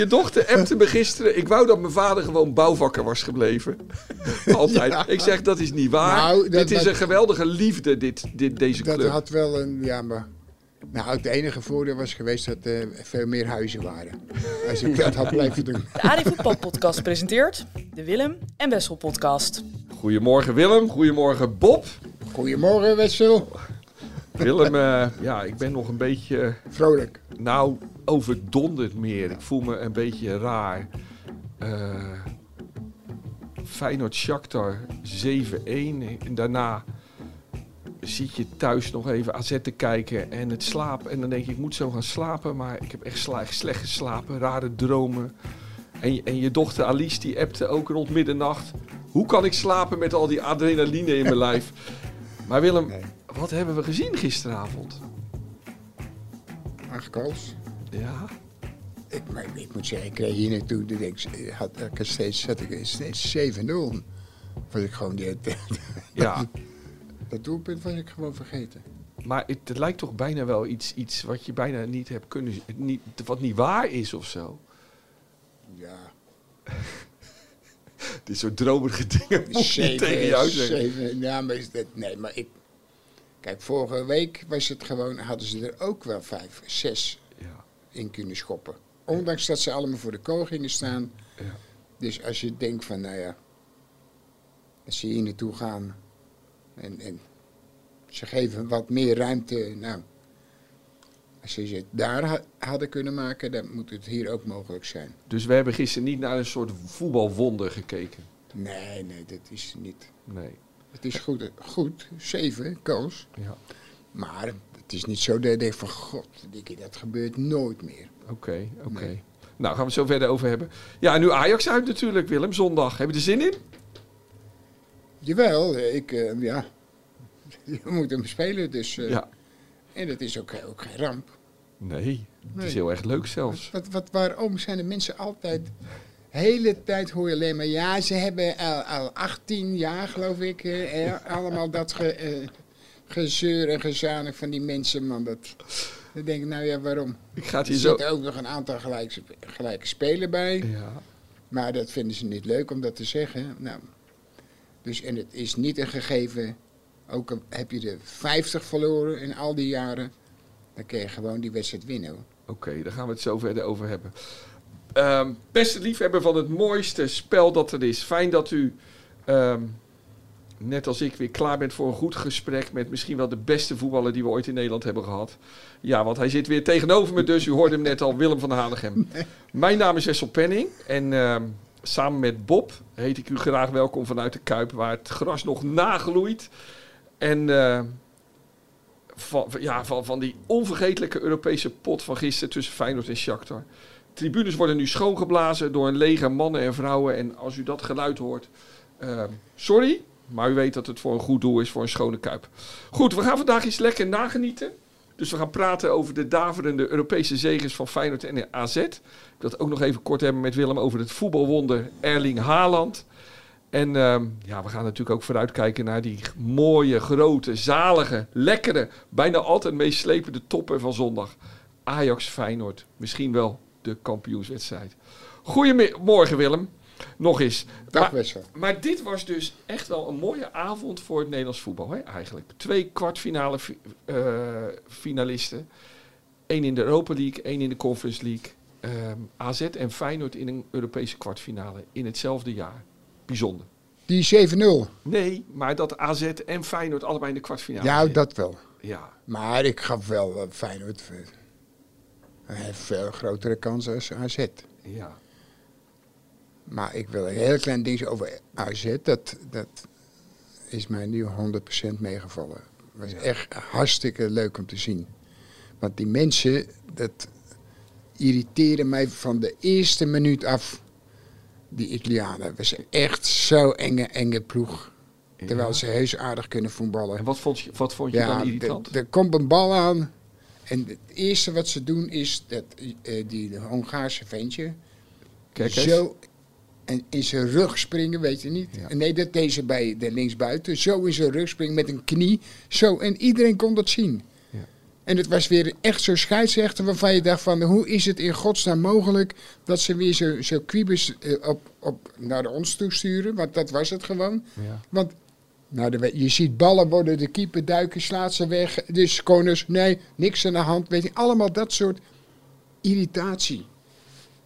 je dochter appte me gisteren. Ik wou dat mijn vader gewoon bouwvakker was gebleven. Altijd. Ja. Ik zeg, dat is niet waar. Nou, dat- dit is dat- een geweldige liefde, dit, dit, deze Dat club. had wel een, ja, maar... Nou, het enige voordeel was geweest dat er veel meer huizen waren. Als ik dat had blijven doen. De AD Voetbal Podcast presenteert de Willem en Wessel Podcast. Goedemorgen Willem, goedemorgen Bob. Goedemorgen, Wessel. Willem, eh, ja, ik ben nog een beetje, Vrolijk. nou, overdonderd meer. Ik voel me een beetje raar. Eh Feyenoord Shakhtar 7-1. En daarna zit je thuis nog even AZ te kijken en het slapen. En dan denk je, ik moet zo gaan slapen. Maar ik heb echt slecht geslapen, rare dromen. En, je- en je dochter Alice die appte ook rond middernacht. Hoe kan ik slapen met al die adrenaline in mijn lijf? Maar Willem, Nee. Wat hebben we gezien gisteravond? Acht. Ja, Ik, maar ik moet zeggen, ik kreeg hier naartoe, dat ik, had, ik er steeds, zat ik steeds 7-0. Was ik gewoon die, ja. dat doelpunt was ik gewoon vergeten. maar het, het lijkt toch bijna wel iets, iets wat je bijna niet hebt kunnen... Niet, wat niet waar is of zo. Ja, Dit soort dromerige dingen moet je niet tegen jou zeggen. zeven, ja, maar is dat, nee, maar ik, kijk, vorige week was het gewoon, hadden ze er ook wel vijf, zes Ja, in kunnen schoppen. Ondanks dat ze allemaal voor de kool gingen staan. ja. Dus als je denkt van, nou ja, als ze hier naartoe gaan en, en ze geven wat meer ruimte, nou, als ze het daar ha- hadden kunnen maken, dan moet het hier ook mogelijk zijn. Dus we hebben gisteren niet naar een soort voetbalwonder gekeken. Nee, nee, dat is niet. Nee. Het is goed, goed zeven goals, Ja. maar het is niet zo dat je denkt van, god, dat gebeurt nooit meer. Oké, oké. Nee. Nou, gaan we het zo verder over hebben. Ja, en nu Ajax uit natuurlijk, Willem, zondag. Heb je er zin in? Jawel, ik, eh, ja, je moet hem spelen, dus, eh, Ja. en dat is ook, ook geen ramp. Nee, het is heel erg leuk zelfs. Wat, wat, waarom zijn de mensen altijd... hele tijd hoor je alleen maar... Ja, ze hebben al, al 18 jaar, geloof ik... eh, allemaal dat ge, eh, gezeur en gezanig van die mensen, man. Dat, dan denk ik, nou ja, waarom? Ik ga het Er hier zo... zitten ook nog een aantal gelijke, gelijke spelen bij. Ja. Maar dat vinden ze niet leuk om dat te zeggen. Nou, dus, en het is niet een gegeven... Ook al heb je er 50 verloren in al die jaren... dan kun je gewoon die wedstrijd winnen. Oké, daar gaan we het zo verder over hebben. Ehm, beste liefhebber van het mooiste spel dat er is. Fijn dat u, ehm, net als ik, weer klaar bent voor een goed gesprek met misschien wel de beste voetballer die we ooit in Nederland hebben gehad. Ja, want hij zit weer tegenover me, dus u hoorde hem net al, Willem van Hanegem. Mijn naam is Wessel Penning en ehm, samen met Bob heet ik u graag welkom vanuit de Kuip, waar het gras nog nagloeit. En van, ja, van, van die onvergetelijke Europese pot van gisteren tussen Feyenoord en Shakhtar. Tribunes worden nu schoongeblazen door een leger mannen en vrouwen. En als u dat geluid hoort, eh, sorry, maar u weet dat het voor een goed doel is, voor een schone kuip. Goed, we gaan vandaag eens lekker nagenieten. Dus we gaan praten over de daverende Europese zegens van Feyenoord en AZ. Ik wil het ook nog even kort hebben met Willem over het voetbalwonder Erling Haaland. En ehm, ja, we gaan natuurlijk ook vooruitkijken naar die mooie, grote, zalige, lekkere, bijna altijd meeslepende toppen van zondag. Ajax-Feyenoord, misschien wel de kampioenswedstrijd. Goedemorgen Willem, nog eens. Dag Maar- maar dit was dus echt wel een mooie avond voor het Nederlands voetbal, hè, eigenlijk. Twee kwartfinale fi- eh, finalisten. Eén in de Europa League, één in de Conference League. Ehm, AZ en Feyenoord in een Europese kwartfinale in hetzelfde jaar. Bijzonder. Die 7-0. Nee, maar dat AZ en Feyenoord allebei in de kwartfinale Ja, dat wel. Ja, Maar ik gaf wel uh, Feyenoord eh, hij heeft veel grotere kansen als AZ. ja. Maar ik wil een heel klein ding over AZ. Dat, dat is mij nu 100% meegevallen. Het was echt hartstikke leuk om te zien. Want die mensen, dat irriteren mij van de eerste minuut af. Die Italianen. Het was echt zo'n enge, enge ploeg. Terwijl Ja. ze heus aardig kunnen voetballen. En wat vond je, wat vond je dan irritant? Er komt een bal aan. En het eerste wat ze doen is dat eh, die Hongaarse ventje Kijk eens. zo en in zijn rug springen, weet je niet. Ja. Nee, dat deze bij de linksbuiten. Zo in zijn rug springen met een knie. Zo, en iedereen kon dat zien. Ja. En het was weer echt zo'n scheidsrechter waarvan je dacht van... hoe is het in godsnaam mogelijk dat ze weer zo, zo kwiebes eh, op, op naar ons toe sturen? Want dat was het gewoon. Ja. Want nou, de- je ziet ballen worden, de keeper duiken, slaat ze weg. Dus corners, nee, niks aan de hand. Weet je, allemaal dat soort irritatie.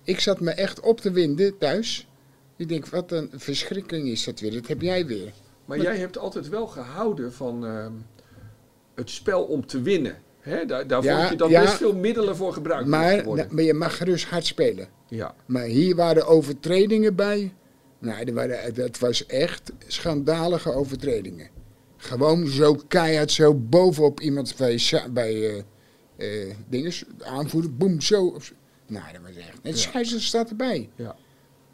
Ik zat me echt op te winden thuis. Ik denk, wat een verschrikking is dat weer. Dat heb jij weer. Maar jij hebt altijd wel gehouden van ehm, het spel om te winnen. Hè? Daar, daar Ja, vond je dan ja. best veel middelen voor gebruikt Maar, maar je mag gerust hard spelen. Ja, Maar hier waren overtredingen bij. Nou, er waren, dat was echt schandalige overtredingen. Gewoon zo keihard, zo bovenop iemand bij, bij eh eh, dinges, aanvoeren, boem, zo. Nou, dat was echt. De scheidsrechter staat erbij. ja.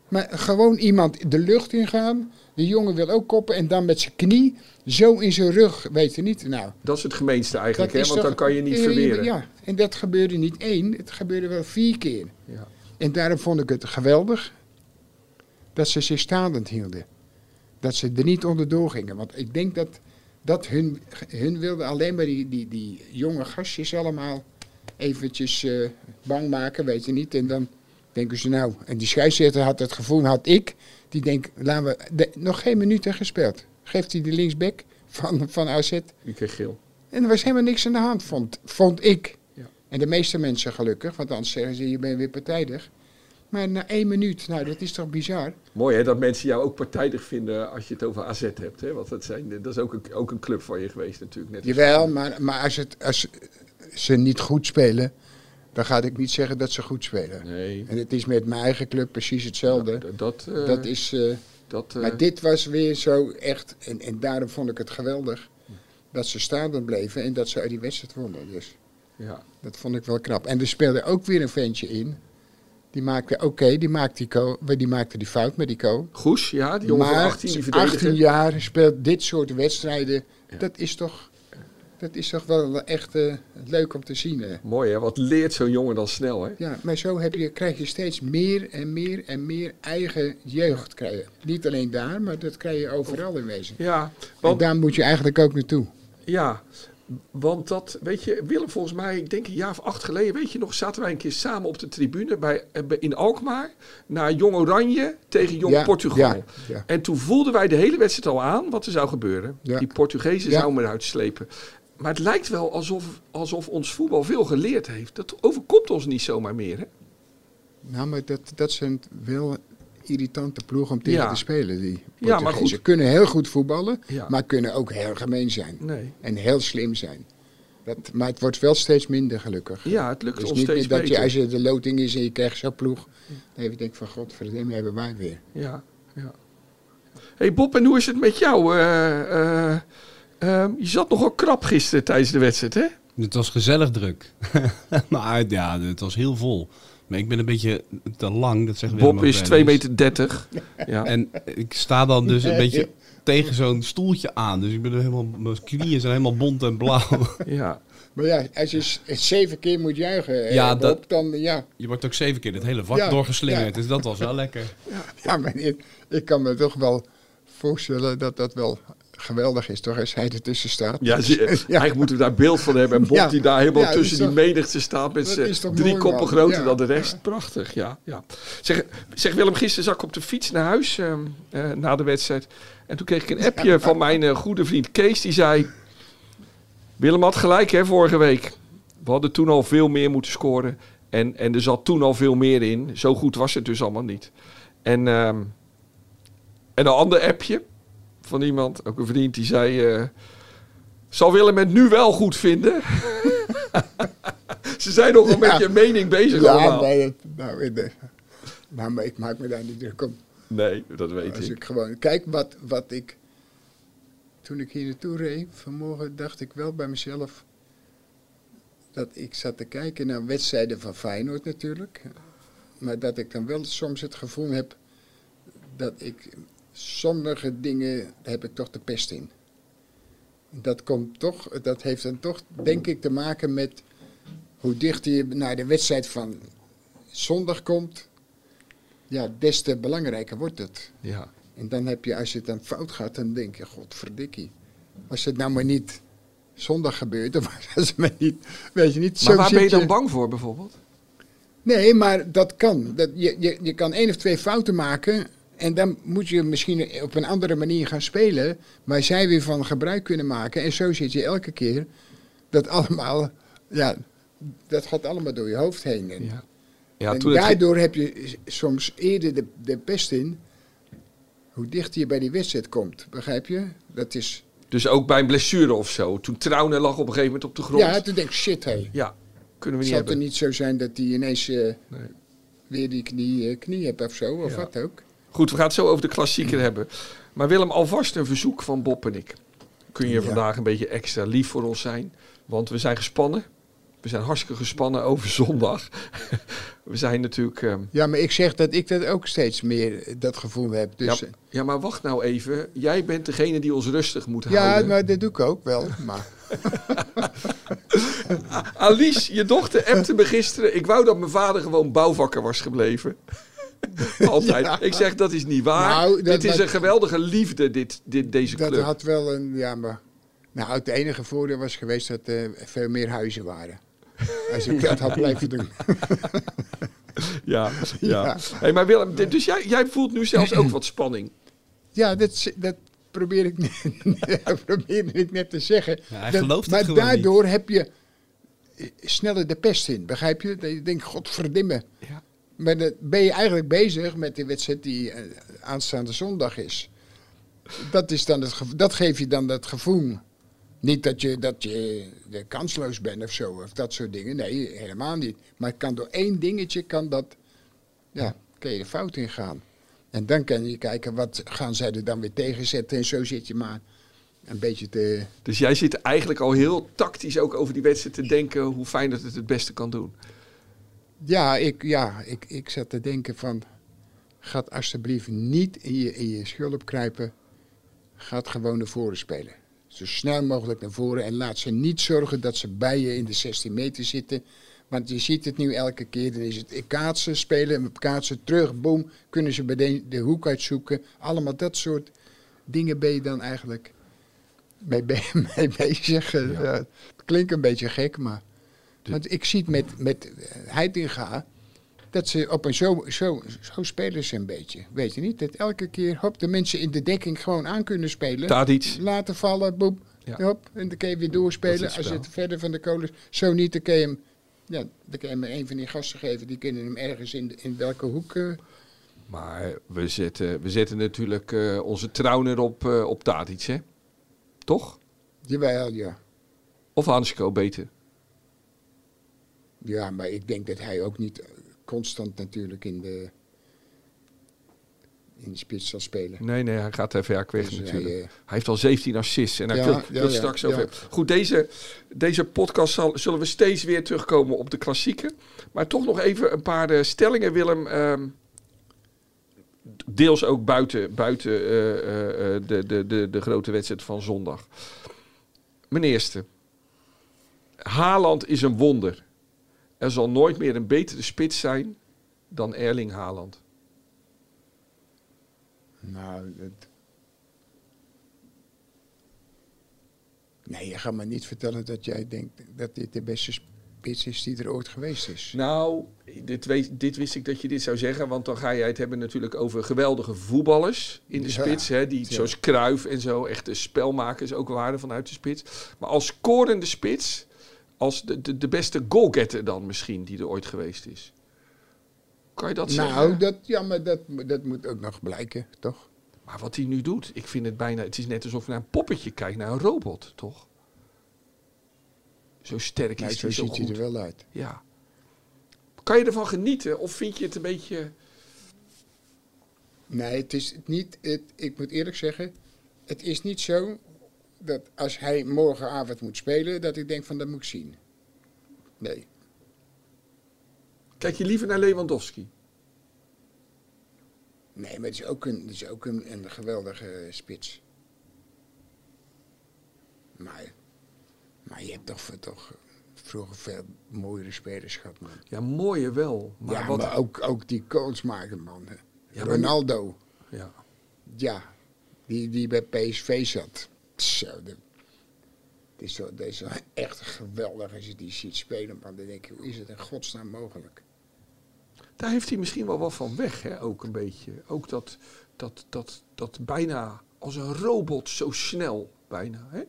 Maar gewoon iemand de lucht ingaan. De jongen wil ook koppen en dan met zijn knie zo in zijn rug, weet je niet. Nou, Dat is het gemeenste eigenlijk, hè? want toch- dan kan je niet Ja, verweren. Ja, en dat gebeurde niet één, het gebeurde wel vier keer. Ja. En daarom vond ik het geweldig dat ze zich staand hielden. Dat ze er niet onderdoor gingen. Want ik denk dat, dat hun, hun wilden alleen maar die, die, die jonge gastjes allemaal eventjes eh, bang maken, weet je niet. En dan denken ze nou, en die scheidsrechter had het gevoel, had ik, die denkt, laten we, de- nog geen minuten gespeeld. Geeft hij de linksback van, van AZ. Je kreeg geel. En er was helemaal niks aan de hand, vond, vond ik. Ja. En de meeste mensen gelukkig, want anders zeggen ze, je bent weer partijdig. Maar na één minuut, nou dat is toch bizar? Mooi hè, dat mensen jou ook partijdig vinden als je het over AZ hebt. Hè? Want dat, zijn, dat is ook een, ook een club van je geweest natuurlijk. Net Jawel, maar, maar als, het, als ze niet goed spelen, dan ga ik niet zeggen dat ze goed spelen. Nee. En het is met mijn eigen club precies hetzelfde. Dat, dat, eh, dat is, eh, dat, eh, maar dit was weer zo echt, en, en daarom vond ik het geweldig, dat ze staande bleven en dat ze uit die wedstrijd wonnen. Dus ja. dat vond ik wel knap. En er speelde ook weer een ventje in. Die maakte, oké, die, maakte die, die maakte die fout met die co. Goes, ja, die jongen van 18 die 18 verdediger. jaar speelt dit soort wedstrijden. Ja. Dat, is toch, dat is toch wel echt eh, leuk om te zien. hè. Mooi hè, wat leert zo'n jongen dan snel hè? Ja, maar zo heb je, krijg je steeds meer en meer en meer eigen jeugd krijgen. Niet alleen daar, maar dat krijg je overal in wezen. Ja, En want, daar moet je eigenlijk ook naartoe. ja, want dat, weet je, Willem, volgens mij, ik denk een jaar of acht geleden, weet je nog, zaten wij een keer samen op de tribune bij, eh, in Alkmaar naar Jong Oranje tegen Jong Ja, Portugal. ja, ja. En toen voelden wij de hele wedstrijd al aan wat er zou gebeuren. Ja. Die Portugezen zouden we eruit slepen. Maar het lijkt wel alsof, alsof ons voetbal veel geleerd heeft. Dat overkomt ons niet zomaar meer. Hè? Nou, maar dat, dat zijn wel irritante ploegen om tegen Ja. te spelen. Die Ja, maar goed. kunnen heel goed voetballen, Ja. maar kunnen ook heel gemeen zijn. Nee. En heel slim zijn. Dat, maar het wordt wel steeds minder gelukkig. Ja, het lukt Dus ons niet steeds meer dat je, als je de loting is en je krijgt zo'n ploeg, dan heb je denkt van godverdomme, hebben wij weer. Ja, ja. hey Bob, en hoe is het met jou? Eh, eh, ehm, je zat nogal krap gisteren tijdens de wedstrijd, hè? Het was gezellig druk. maar ja, het was heel vol. Maar ik ben een beetje te lang, dat zeggen Bob is 2,30 meter. 30. Ja. En ik sta dan dus een beetje tegen zo'n stoeltje aan. Dus ik ben er helemaal, mijn knieën zijn helemaal bont en blauw. ja. Maar ja, als je zeven keer moet juichen, eh, Ja, Bob, dat- dan ja. Je wordt ook zeven keer het hele vak Ja, doorgeslingerd. ja. Dus dat was wel lekker. Ja, maar ik, ik kan me toch wel voorstellen dat dat wel geweldig is, toch? Als hij ertussen staat. Ja, eigenlijk moeten we daar beeld van hebben. En Bob Ja. die daar helemaal Ja, tussen die toch- menigte staat met zijn drie koppen groter dan de rest. Prachtig, ja. ja. Zeg, zeg Willem, gisteren zat ik op de fiets naar huis ehm, eh, na de wedstrijd. En toen kreeg ik een appje van mijn eh, goede vriend Kees. Die zei, Willem had gelijk hè, vorige week. We hadden toen al veel meer moeten scoren. En, en er zat toen al veel meer in. Zo goed was het dus allemaal niet. En, ehm, en een ander appje van iemand, ook een vriend, die zei... eh, zal Willem het nu wel goed vinden? Ze zijn nogal met Ja. je mening bezig Ja, allemaal. nou, de- nou, maar ik maak me daar niet druk om. Nee, dat weet Als ik. ik gewoon, kijk wat, wat ik, toen ik hier naartoe reed vanmorgen, dacht ik wel bij mezelf, dat ik zat te kijken naar wedstrijden van Feyenoord natuurlijk, maar dat ik dan wel soms het gevoel heb dat ik sommige dingen, heb ik toch de pest in. Dat komt toch, dat heeft dan toch denk ik te maken met hoe dichter je naar de wedstrijd van zondag komt, ja, des te belangrijker wordt het. Ja. En dan heb je, als je het dan fout gaat, dan denk je, godverdikkie. Was het nou maar niet zondag gebeurt, dan was het niet, weet je niet. Maar zo waar ben je dan bang voor bijvoorbeeld? Nee, maar dat kan. Dat, je, je, je kan één of twee fouten maken en dan moet je misschien op een andere manier gaan spelen, waar zij weer van gebruik kunnen maken. En zo zit je elke keer dat allemaal, ja, dat gaat allemaal door je hoofd heen. En, Ja, ja en het- daardoor heb je soms eerder de, de pest in, hoe dichter je bij die wedstrijd komt. Begrijp je? Dat is, Dus ook bij een blessure of zo. Toen Trouwen lag op een gegeven moment op de grond. ja, toen denk ik, shit hé. Ja, kunnen we niet Zal het er niet zo zijn dat hij ineens eh, Nee. weer die knie, eh, knie hebt of zo, of Ja. wat ook. Goed, we gaan het zo over de klassieker hebben. Maar Willem, alvast een verzoek van Bob en ik. Kun je Ja. vandaag een beetje extra lief voor ons zijn? Want we zijn gespannen. We zijn hartstikke gespannen over zondag. we zijn natuurlijk... ehm, Ja, maar ik zeg dat ik dat ook steeds meer eh, dat gevoel heb. Dus, ja, ja, ja, maar wacht nou even. Jij bent degene die ons rustig moet ja houden. maar dat doe ik ook wel. Maar Alice, je dochter appte me gisteren. Ik wou dat mijn vader gewoon bouwvakker was gebleven. Altijd. Ja. Ik zeg, dat is niet waar. Nou, dat- dit is dat- een geweldige liefde, dit, dit, deze dat club. had wel een, ja, maar... Nou, het enige voordeel was geweest dat er veel meer huizen waren. Als ik dat had blijven doen. Ja, ja. Ja. Hey, maar Willem, dus jij, jij voelt nu zelfs ook wat spanning. Ja, dat, dat probeer ik, net- probeerde ik net te zeggen. Ja, hij Dat- gelooft het maar gewoon daardoor heb je eh, sneller de pest in, begrijp je? Dat je denkt, godverdimme. Ja. Maar dan ben je eigenlijk bezig met die wedstrijd die eh, aanstaande zondag is. Dat, is dan dat geeft je dan dat gevoel. Niet dat je, dat je eh, kansloos bent of zo, of dat soort dingen. Nee, helemaal niet. Maar kan door één dingetje, kan dat, ja, kan je de fout in gaan. En dan kan je kijken, wat gaan zij er dan weer tegenzetten. En zo zit je maar een beetje te... Dus jij zit eigenlijk al heel tactisch ook over die wedstrijd te denken hoe fijn dat het het beste kan doen. Ja, ik, ja ik, ik zat te denken van... Gaat alsjeblieft niet in je, in je schulp kruipen. Gaat gewoon naar voren spelen. Zo snel mogelijk naar voren. En laat ze niet zorgen dat ze bij je in de 16 meter zitten. Want je ziet het nu elke keer. Dan is het kaatsen, spelen, kaatsen, terug, boom. Kunnen ze bij de, de hoek uitzoeken. Allemaal dat soort dingen ben je dan eigenlijk mee, be- mee bezig. Eh, Ja. het klinkt een beetje gek, maar... Want ik zie het met, met eh, Heitinga, dat ze op een zo, zo, zo spelen ze een beetje. Weet je niet? Dat elke keer hop, de mensen in de dekking gewoon aan kunnen spelen. Tadic. Laten vallen, boep, Ja. hop, en dan kun je weer doorspelen. het Als spel. het verder van de kolens, zo niet, dan kun je hem, ja, dan kun je hem een van die gasten geven. Die kunnen hem ergens in, in welke hoek... eh, Maar we zetten, we zetten natuurlijk eh, onze trouwner op, eh op Tadic, hè? Toch? jawel, ja. Of Hansko beter? Ja, maar ik denk dat hij ook niet constant natuurlijk in de, in de spits zal spelen. Nee, nee, hij gaat even weg Dus hij, natuurlijk. eh, hij heeft al 17 assists en daar Ja, wil, wil ja, het ja, straks over hebben. Goed, deze, deze podcast zal, zullen we steeds weer terugkomen op de klassieken. Maar toch nog even een paar eh, stellingen, Willem. ehm, deels ook buiten, buiten eh, de, de, de, de grote wedstrijd van zondag. Mijn eerste. Haaland is een wonder. Er zal nooit meer een betere spits zijn dan Erling Haaland. Nou, dat... Nee, je gaat me niet vertellen dat jij denkt dat dit de beste spits is die er ooit geweest is. Nou, dit, weet, dit wist ik dat je dit zou zeggen, want dan ga jij het hebben natuurlijk over geweldige voetballers in de Ja, spits, hè, die ja. zoals Kruif en zo, echte spelmakers ook waren vanuit de spits. Maar als scorende spits, als de, de, de beste goalgetter dan misschien die er ooit geweest is. Kan je dat nou, zeggen? dat, ja, maar dat, dat moet ook nog blijken, toch? Maar wat hij nu doet, ik vind het bijna, het is net alsof je naar een poppetje kijkt, naar een robot, toch? Zo sterk Nou, is zo hij, zo ziet hij goed. er wel uit. Ja. Kan je ervan genieten of vind je het een beetje... Nee, het is niet, het, ik moet eerlijk zeggen, het is niet zo dat als hij morgenavond moet spelen, dat ik denk van dat moet ik zien. Nee. Kijk je liever naar Lewandowski? Nee, maar het is ook een, het is ook een, een geweldige spits. Maar, maar je hebt toch, toch vroeger veel mooiere spelers gehad, man. Ja, mooie wel. Maar ja, wat... maar ook, ook die goals maken, man. Ja, maar- Ronaldo, Ja. ja, die, die bij PSV zat. Zo, de- Het is, zo, is echt geweldig als je die ziet spelen. Maar dan denk je, hoe is het in godsnaam mogelijk? Daar heeft hij misschien wel wat van weg, hè? ook een beetje. Ook dat, dat, dat, dat bijna als een robot zo snel, bijna. Hè?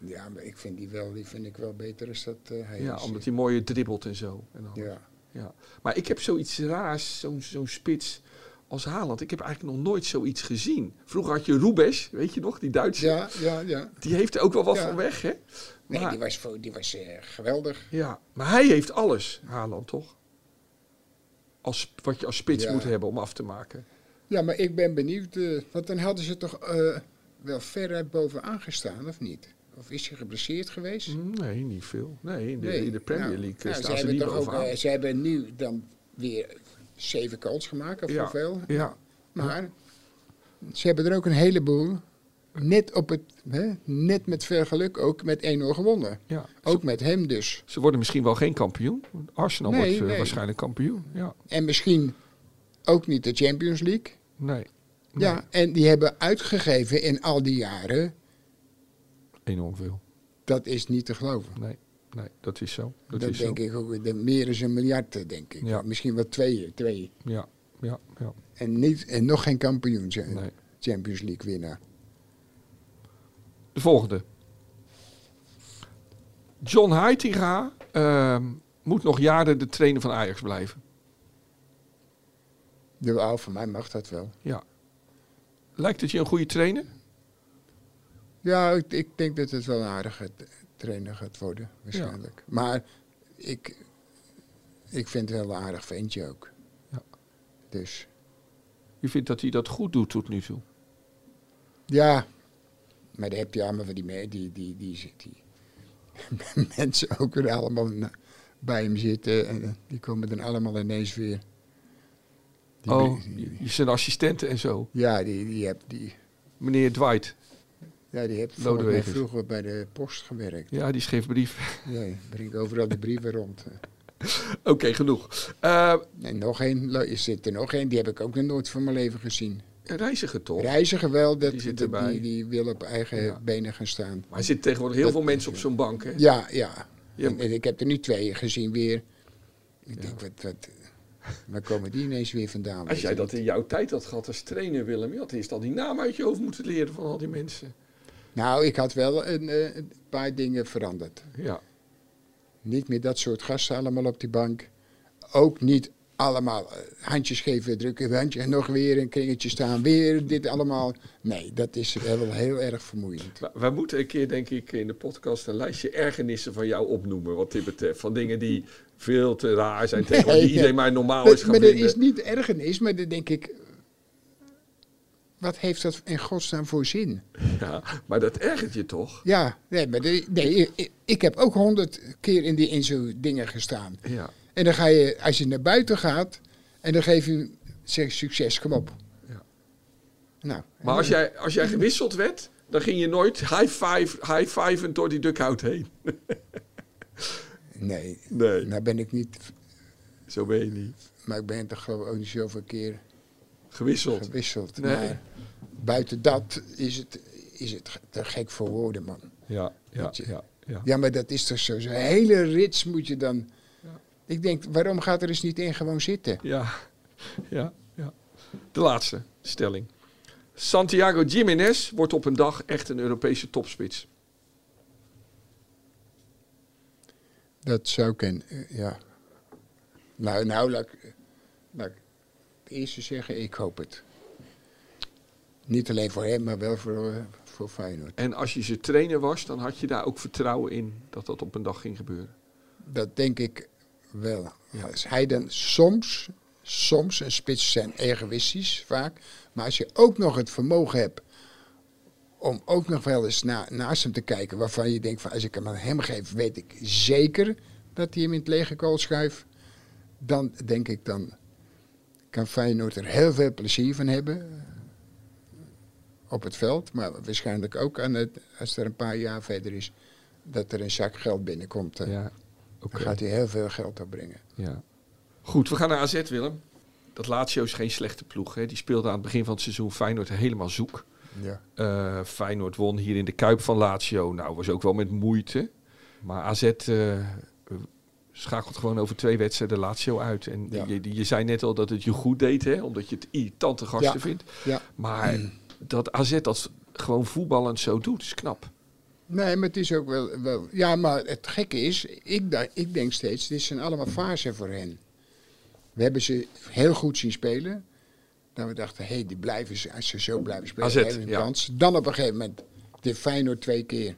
Ja, maar ik vind die wel, die vind ik wel beter als dat eh, hij Ja, is. omdat hij mooier dribbelt en zo. En. Ja. Ja. Maar ik heb zoiets raars, zo'n zo'n spits als Haaland. Ik heb eigenlijk nog nooit zoiets gezien. Vroeger had je Rubes, weet je nog, die Duitse. Ja, ja, ja. Die heeft er ook wel wat Ja. van weg, hè? Nee, Maar- die was, die was eh, geweldig. Ja, maar hij heeft alles, Haaland, toch? Als, wat je als spits Ja. moet hebben om af te maken. Ja, maar ik ben benieuwd, eh, want dan hadden ze toch eh, wel veruit bovenaan gestaan, of niet? Of is hij geblesseerd geweest? Nee, niet veel. Nee, in de, Nee. in de Premier Nou, League nou, staan ze ze niet toch ook, bovenaan. eh, Ze hebben nu dan weer zeven goals gemaakt, of Ja. hoeveel? Ja, Maar ze hebben er ook een heleboel, net, op het, hè, net met veel geluk, ook met 1-0 gewonnen. ja. Ook met hem dus. Ze worden misschien wel geen kampioen. Arsenal Nee, wordt eh, nee. waarschijnlijk kampioen. Ja, En misschien ook niet de Champions League. nee. Ja, en die hebben uitgegeven in al die jaren, Enorm veel. dat is niet te geloven. Nee, nee, dat is zo. Dat, Dat, is denk zo. ik ook, de, meer dan een miljard, denk ik. Ja. Misschien wel twee, twee. Ja, ja, ja. En, niet, en nog geen kampioen zijn. Nee. Champions League winnaar. De volgende. John Heitinga ehm, moet nog jaren de trainer van Ajax blijven. De oude van mij mag dat wel. Ja. Lijkt het je een goede trainer? Ja, ik, ik denk dat het wel een aardige trainer gaat worden, waarschijnlijk. Maar ik, ik vind het wel een aardig ventje ook. Ja. Dus Je vindt dat hij dat goed doet tot nu toe? ja, maar dan heb je allemaal van die, me- die, die, die, die, mensen ook weer allemaal bij hem zitten. En die komen dan allemaal ineens weer. Die oh, die- je zijn assistenten en zo. ja, die, die heb die. Meneer Dwight. Ja, die heeft vroeger bij de post gewerkt. Ja, die schreef brief. Die brengt overal de brieven rond. Oké, genoeg. Eh, En nog één, er zit er nog één, die heb ik ook nog nooit van mijn leven gezien. reiziger toch? Reiziger wel, dat, Die zit erbij. die, die wil op eigen Ja. benen gaan staan. Maar er zitten tegenwoordig heel Dat- veel mensen op zo'n bank, hè? Ja, ja. Ja. En, en ik heb er nu twee gezien weer. Ik denk, wat, wat, waar komen die ineens weer vandaan? Als jij je dat in jouw tijd had gehad als trainer, Willem, je had eerst al die naam uit je hoofd moeten leren van al die mensen. Nou, ik had wel een, eh, een paar dingen veranderd. Ja, Niet meer dat soort gasten allemaal op die bank. Ook niet allemaal eh, handjes geven, drukken, handje en nog weer een kringetje staan, weer dit allemaal. Nee, dat is wel heel erg vermoeiend. maar wij moeten een keer, denk ik, in de podcast een lijstje ergernissen van jou opnoemen, wat dit betreft. Van dingen die veel te raar zijn tegen Nee, iedereen maar normaal Maar, is gaan maar dat vinden. is niet ergernis, maar dan denk ik, wat heeft dat in godsnaam voor zin? Ja, maar dat ergert je toch? Ja, nee, maar de- nee, ik, ik heb ook honderd keer in, die, in zo'n dingen gestaan. Ja, En dan ga je, als je naar buiten gaat, en dan geef je, zeg succes, kom op. Ja. Nou, maar als jij, als jij gewisseld werd, dan ging je nooit high five, high five door die duckhout heen. Nee, Nee, nou ben ik niet, zo ben je niet. maar ik ben toch gewoon ook niet zoveel keer Gewisseld. gewisseld. Nee. Maar buiten dat is het, is het te gek voor woorden, man. Ja, ja, ja, ja. Ja, maar dat is toch zo. Zo'n hele rits moet je dan... Ja. Ik denk, waarom gaat er eens niet in gewoon zitten? Ja, ja, ja. De laatste stelling. Santiago Jiménez wordt op een dag echt een Europese topspits. Dat zou ik, eh, ja. Nou, nou, laat ik, laat ik het eerste zeggen, ik hoop het. Niet alleen voor hem, maar wel voor, eh, voor Feyenoord. En als je zijn trainer was, dan had je daar ook vertrouwen in dat dat op een dag ging gebeuren. Dat denk ik wel. Ja. Als hij dan soms, soms, een spits zijn egoïstisch vaak, maar als je ook nog het vermogen hebt om ook nog wel eens na, naast hem te kijken, waarvan je denkt van als ik hem aan hem geef, weet ik zeker dat hij hem in het lege kool schuift, dan denk ik dan kan Feyenoord er heel veel plezier van hebben eh, op het veld, maar waarschijnlijk ook aan het, als er een paar jaar verder is, dat er een zak geld binnenkomt. eh. Ja. Dan gaat hij heel veel geld opbrengen. Ja. Goed, we gaan naar AZ, Willem. Dat Lazio is geen slechte ploeg. Hè. Die speelde aan het begin van het seizoen Feyenoord helemaal zoek. Ja. Eh, Feyenoord won hier in de Kuip van Lazio. Nou, was ook wel met moeite. Maar AZ eh, schakelt gewoon over twee wedstrijden Lazio uit. En Ja. je, je zei net al dat het je goed deed, hè? Omdat je het irritante gasten Ja. vindt. Ja. Maar dat AZ dat gewoon voetballend zo doet, is knap. Nee, maar het is ook wel, wel... Ja, maar het gekke is, ik, ik denk steeds, dit zijn allemaal fasen voor hen. We hebben ze heel goed zien spelen. Dat we dachten, hé, hey, die blijven, ze- als ze zo blijven spelen, AZ, hebben een kans. Dan op een gegeven moment, de Feyenoord twee keer,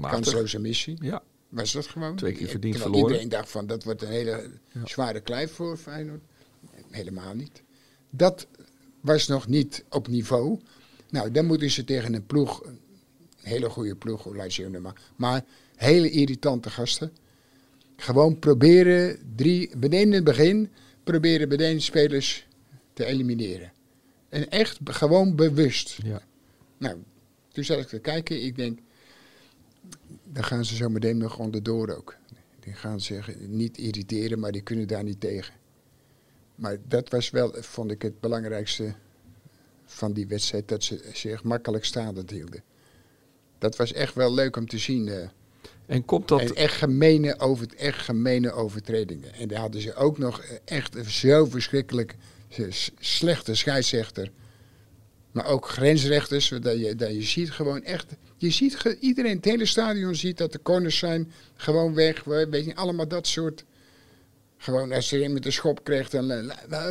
kansloze missie. Ja, Was dat gewoon? Twee keer verdiend verloren. Iedereen dacht van, dat wordt een hele Ja. zware kluif voor Feyenoord. Helemaal niet. Dat was nog niet op niveau. Nou, dan moeten ze tegen een ploeg, een hele goede ploeg, Lazio maar, maar hele irritante gasten. Gewoon proberen, drie, beneden in het begin, proberen beneden spelers te elimineren. En echt gewoon bewust. ja. Nou, toen zat ik te kijken, ik denk, dan gaan ze zo meteen nog onderdoor ook. Die gaan zich niet irriteren, maar die kunnen daar niet tegen. Maar dat was wel, vond ik, het belangrijkste van die wedstrijd, dat ze zich makkelijk staande hielden. Dat was echt wel leuk om te zien. eh. En komt dat... En echt gemene, over, echt gemene overtredingen. En daar hadden ze ook nog eh, echt zo verschrikkelijk eh, slechte scheidsrechter. Maar ook grensrechters. Dat je, dat je ziet gewoon echt. Je ziet iedereen, het hele stadion ziet dat de corners zijn. Gewoon weg. we- Weet je, allemaal dat soort. Gewoon als er een met een schop kreeg, dan eh,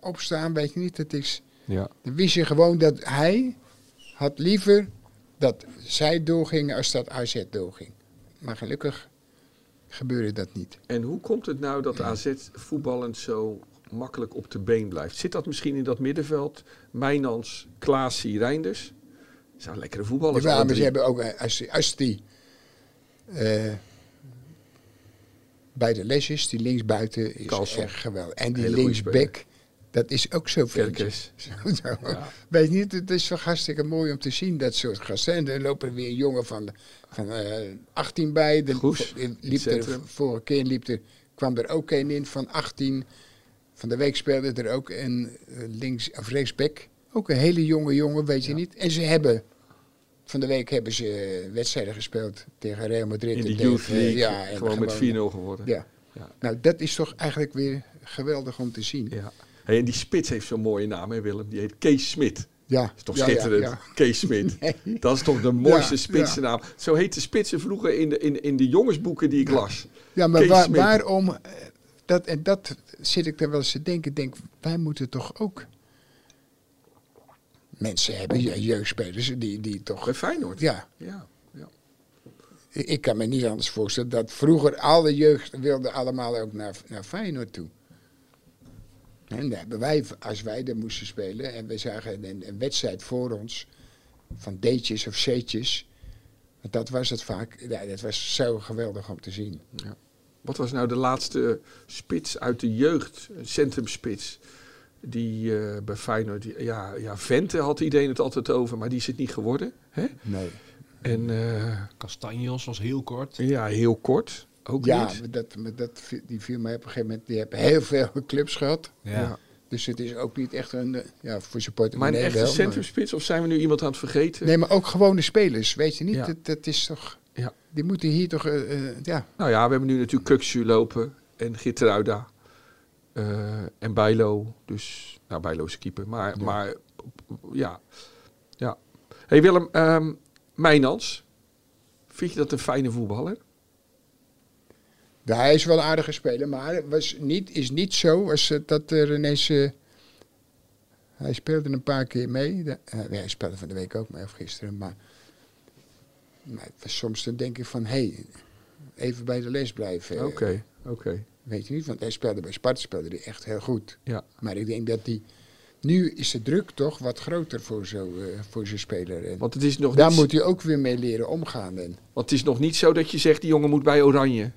opstaan. Weet je niet. Het is. ja. Dan wist je gewoon dat hij had liever dat zij doorgingen als dat AZ doorging. Maar gelukkig gebeurde dat niet. En hoe komt het nou dat AZ voetballend zo makkelijk op de been blijft? Zit dat misschien in dat middenveld? Mijnans, Klaasie, Reinders? Zijn lekkere voetballers. Ja, maar ze hebben ook, eh, als, die- als die eh, bij de les is, die linksbuiten is echt geweldig. En die linksback, dat is ook zo. Kerkers. Zo, zo. Ja. Weet je niet, het is toch hartstikke mooi om te zien, dat soort gasten. En er lopen er weer een jongen van, van eh 18 bij. De, Goes, eh, liep er, vorige keer liep er, kwam er ook een in van 18. Van de week speelde er ook een eh, links, of rechtsback. Ook een hele jonge jongen, weet je Ja. niet. En ze hebben, van de week hebben ze eh, wedstrijden gespeeld tegen Real Madrid. In de Youth League. Ja, en gewoon met 4-0 geworden. Ja. Ja. Nou, dat is toch eigenlijk weer geweldig om te zien. Ja. Hey, en die spits heeft zo'n mooie naam, hè Willem? Die heet Kees Smit. Ja, Dat is toch ja, schitterend? ja. Kees Smit. Nee. Dat is toch de mooiste spitsennaam. Zo heette spitsen vroeger in de, in, in de jongensboeken die ik las. Ja, maar waar- waarom, eh, dat, en dat zit ik er wel eens te denken, ik denk, wij moeten toch ook mensen hebben, je- jeugdspelers, die, die toch, Bij Feyenoord. ja, Ja. ja. ik kan me niet anders voorstellen dat vroeger alle jeugd wilde allemaal ook naar, naar Feyenoord toe. En daar hebben wij, als wij er moesten spelen en we zagen een, een wedstrijd voor ons van D'tjes of C'tjes, want dat was het vaak, ja, dat was zo geweldig om te zien. Wat was nou de laatste spits uit de jeugd? Centrumspits. Die eh, bij Feyenoord... die- ja, ja, Vente had iedereen het altijd over, maar die is het niet geworden. Hè? Nee. En eh, Castanjos was heel kort. ja, heel kort. Ook Ja, niet. dat, dat, die viel mij op een gegeven moment. Die hebben heel veel clubs gehad. Ja. Dus het is ook niet echt een. eh, Ja, voor supporter. Maar een echte wel, centrumspits? Of zijn we nu iemand aan het vergeten? Nee, maar ook gewone spelers. Weet je niet? Ja. Dat, dat is toch. Ja. Die moeten hier toch. ja. Nou ja, we hebben nu natuurlijk Kuksu lopen. En Gitteruida. Eh en Bijlo. Dus, nou Bijlo is keeper. Maar Ja. maar ja. ja. hey Willem, ehm Mijnans. Vind je dat een fijne voetballer? Ja, hij is wel een aardige speler, maar het was niet, is niet zo als eh, dat er ineens. eh, hij speelde een paar keer mee. De- hij speelde van de week ook mee, of gisteren. Maar, maar was soms dan denk ik van, hé, hey, even bij de les blijven. Oké, oké. Weet je niet, want hij speelde bij Sparta speelde hij echt heel goed. Ja. Maar ik denk dat die. Nu is de druk toch wat groter voor zo'n eh, voor zo'n speler. En Want het is nog daar niet, moet hij ook weer mee leren omgaan. En, want het is nog niet zo dat je zegt die jongen moet bij Oranje.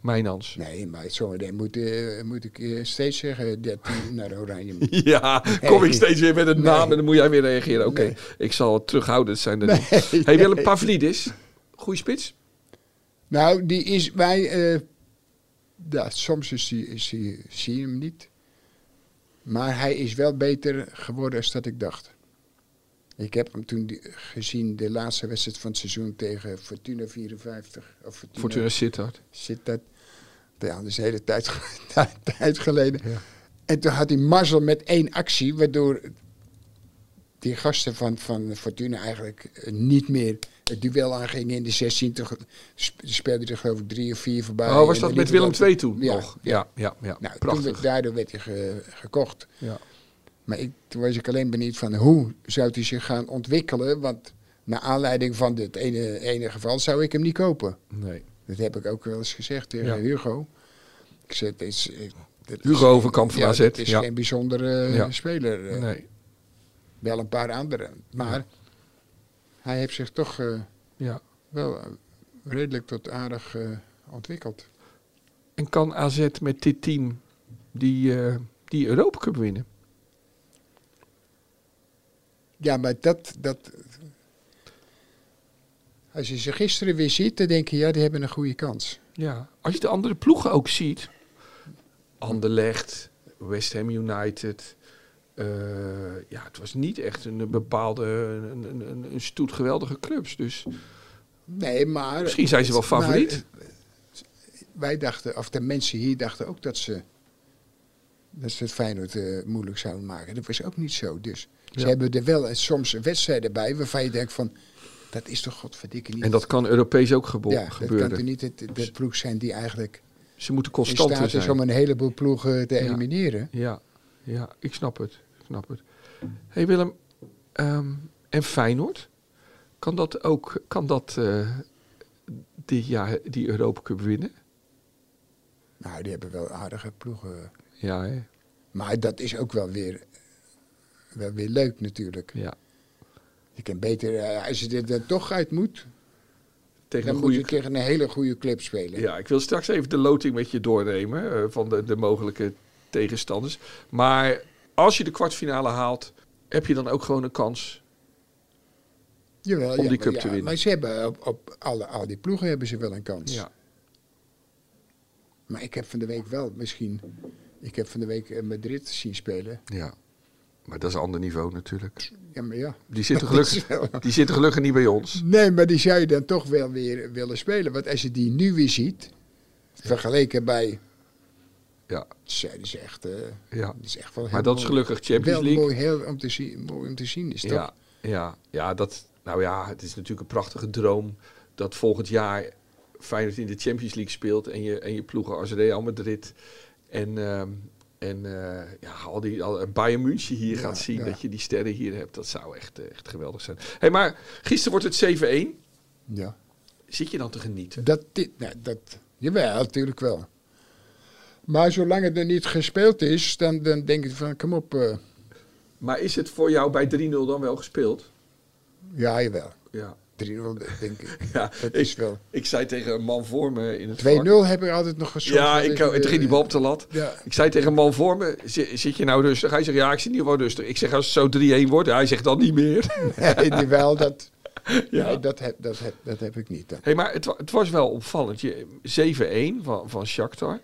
Mijnans. nee, maar zometeen moet, eh, moet ik eh, steeds zeggen dat hij naar Oranje moet. Ja, kom ik steeds weer met een naam Nee. en dan moet jij weer reageren. Oké, Nee. ik zal terughoudend zijn. Dan Nee. Hey Willem. Pavlidis. Goeie spits? Nou, die is bij. eh, ja, soms is die, is die, zie je hem niet. Maar hij is wel beter geworden dan dat ik dacht. Ik heb hem toen die- gezien, de laatste wedstrijd van het seizoen tegen Fortuna 54. Of Fortuna, Fortuna Sittard. dat. Ja, dat is de hele tijd, tijd geleden. Ja. En toen had hij mazzel met één actie, waardoor die gasten van, van Fortuna eigenlijk eh, niet meer het duel aangingen in de 16. Toen ge- sp- speelde er geloof ik drie of vier voorbij. Oh, was dat met Willem II toen Ja, nog? Ja, ja, ja. Nou, toen Prachtig. daardoor werd hij ge- gekocht. Ja. Maar ik, toen was ik alleen benieuwd van hoe zou hij zich gaan ontwikkelen. Want naar aanleiding van dit ene, ene geval zou ik hem niet kopen. Nee. Dat heb ik ook wel eens gezegd tegen Ja. Hugo. Ik zei, het is, eh, is- Hugo Overkamp van ja, AZ, Het is ja. geen bijzondere eh, speler. eh, Nee. Wel een paar anderen. Maar hij heeft zich toch eh, Ja. wel eh, redelijk tot aardig eh, ontwikkeld. En kan AZ met dit team die, eh die Europa Cup winnen? Ja, maar dat, dat. Als je ze gisteren weer ziet, dan denk je, ja, die hebben een goede kans. Ja. Als je de andere ploegen ook ziet. Anderlecht, West Ham United. Eh, ja, het was niet echt een bepaalde, een, een, een, stoet geweldige clubs. Dus Nee, maar. misschien zijn ze wel favoriet. maar, wij dachten, of de mensen hier dachten ook dat ze. Dat ze het Feyenoord eh, moeilijk zouden maken. Dat was ook niet zo. Dus ze hebben er wel soms wedstrijden bij waarvan je denkt van. Dat is toch godverdikke niet. En dat kan Europees ook gebo- ja, dat gebeuren. kan toch niet de, de ploeg zijn die eigenlijk Ze moeten in constanter staat is zijn. om een heleboel ploegen te Ja. elimineren. Ja, ja, ik snap het. Snap het. hey Willem, ehm, en Feyenoord? Kan dat ook, kan dat eh, dit jaar die Europa Cup winnen? Nou, die hebben wel aardige ploegen. Ja, hè? Maar dat is ook wel weer, wel weer leuk natuurlijk. ja. Je kan beter, eh, als je er dan toch uit moet, Tegen dan een moet je tegen een hele goede club spelen. Ja, ik wil straks even de loting met je doornemen eh, van de, de mogelijke tegenstanders. Maar als je de kwartfinale haalt, heb je dan ook gewoon een kans. Jawel, om die maar cup te winnen. Maar ze hebben op, op alle, al die ploegen hebben ze wel een kans. Ja, Maar ik heb van de week wel misschien, ik heb van de week eh, Madrid zien spelen. ja. Maar dat is een ander niveau natuurlijk. Ja, maar ja. Die zitten gelukkig, wel- die zitten gelukkig niet bij ons. Nee, maar die zou je dan toch wel weer willen spelen. Want als je die nu weer ziet, vergeleken bij, Ja, ja, die is echt, eh, ja. is echt wel heel Maar dat is mooi. gelukkig Champions League. mooi, heel om te zien, mooi om te zien is toch? Ja, ja, ja, dat, nou ja, het is natuurlijk een prachtige droom dat volgend jaar Feyenoord in de Champions League speelt en je, en je ploegen als Real Madrid en, ehm, en eh, ja, al die al, Bayern München hier Ja, gaat zien, ja. dat je die sterren hier hebt, dat zou echt, eh, echt geweldig zijn. Hey, maar gisteren wordt het 7-1. Ja. Zit je dan te genieten? Dat, dit, nou, dat, jawel, natuurlijk wel. Maar zolang het er niet gespeeld is, dan, dan denk ik van, kom op. eh, Maar is het voor jou bij 3-0 dan wel gespeeld? ja, jawel. Ja. 3-0 denk ik. ja Dat ik, is wel. 2-0 ik zei tegen een man voor me in het vak- heb ik altijd nog gezorgd. Ja, ik, en toen ging die bal op de lat. Ja, Ik zei tegen een man voor me, "Zi- zit je nou rustig? Hij zegt, ja, ik zit niet wel rustig. Ik zeg, als het zo 3-1 wordt, hij zegt dan niet meer. nee, wel, dat, ja. nee, dat, heb, dat, heb, dat heb ik niet. Dan. hey, maar het, het was wel opvallend. Je- 7-1 van, van Shakhtar.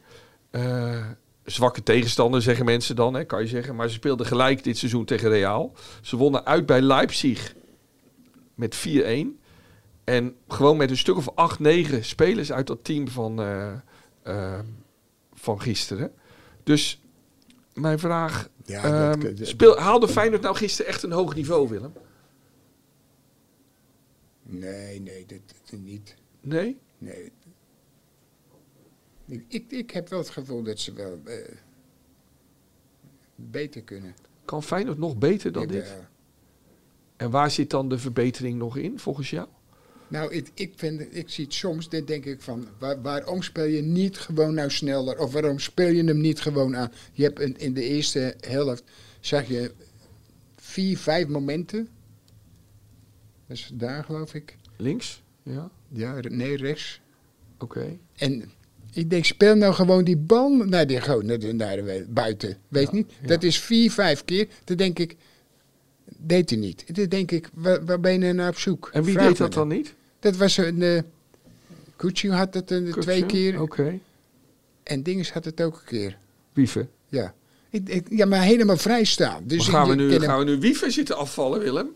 Eh, zwakke tegenstander, zeggen mensen dan, hè, kan je zeggen. Maar ze speelden gelijk dit seizoen tegen Real. Ze wonnen uit bij Leipzig met 4-1. En gewoon met een stuk of 8-9 spelers uit dat team van, eh, eh, van gisteren. Dus mijn vraag, Ja, Ehm, dat- dat- speel, haalde Feyenoord nou gisteren echt een hoog niveau, Willem? nee, nee, dat, dat niet. Nee? Nee. Ik, ik, ik heb wel het gevoel dat ze wel eh, beter kunnen. Kan Feyenoord nog beter dan dit? En waar zit dan de verbetering nog in, volgens jou? Nou, ik, ik, vind, ik zie het soms, dan denk ik van, waar, waarom speel je niet gewoon nou sneller? Of waarom speel je hem niet gewoon aan? Je hebt in, in de eerste helft, zag je vier, vijf momenten. Dat is daar, geloof ik. Links? Ja, Ja, nee, rechts. oké. En ik denk, speel nou gewoon die bal naar gewoon naar de, naar de buiten. Weet Ja, niet? ja. Dat is vier, vijf keer. Dan denk ik, deed hij niet. Dan denk ik, waar, waar ben je naar op zoek? En wie Vraag deed dat dan niet? Dat was een. Uh, had het een, twee Kutsu? keer. Oké. En Dinges had het ook een keer. Wieven? Ja. Ik, ik- ja, maar helemaal vrij staan. Dus Maar gaan, we nu, gaan we nu wiever zitten afvallen, Willem?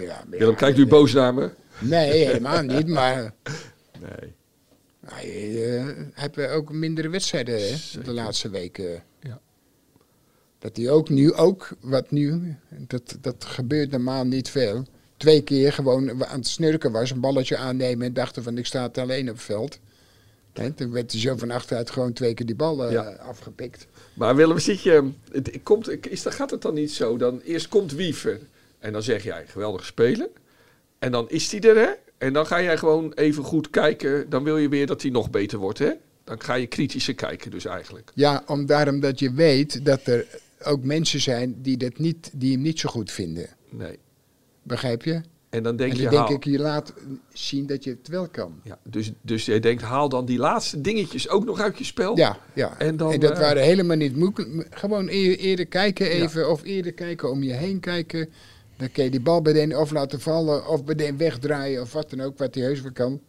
Ja, Willem, ja, kijk nu boos naar me. Nee, helemaal niet. Maar Nee. Hij eh, heeft ook mindere wedstrijden Zeker. de laatste weken. Ja. Dat hij ook nu, ook wat nu, dat, dat gebeurt normaal niet veel. Twee keer gewoon aan het snurken was, een balletje aannemen en dachten van ik sta het alleen op het veld. Hè, toen werd hij zo van achteruit gewoon twee keer die bal eh, Ja. afgepikt. Maar Willem, zit je, het, komt, is, dan gaat het dan niet zo? Dan eerst komt Wiever en dan zeg jij geweldig spelen. En dan is hij er, hè? En dan ga jij gewoon even goed kijken. Dan wil je weer dat hij nog beter wordt, hè? Dan ga je kritischer kijken, dus eigenlijk. Ja, om, daarom dat je weet dat er ook mensen zijn die, dat niet, die hem niet zo goed vinden. Nee. Begrijp je? En dan denk en je, dan denk haal, ik, je laat zien dat je het wel kan. ja, dus, dus jij denkt, haal dan die laatste dingetjes ook nog uit je spel. Ja, ja. En dan, dat eh, waren helemaal niet moeilijk. Gewoon eer- eerder kijken even, of eerder kijken om je heen kijken. Dan kun je die bal bij de of laten vallen, of bij de wegdraaien, of wat dan ook, wat hij heus wel kan.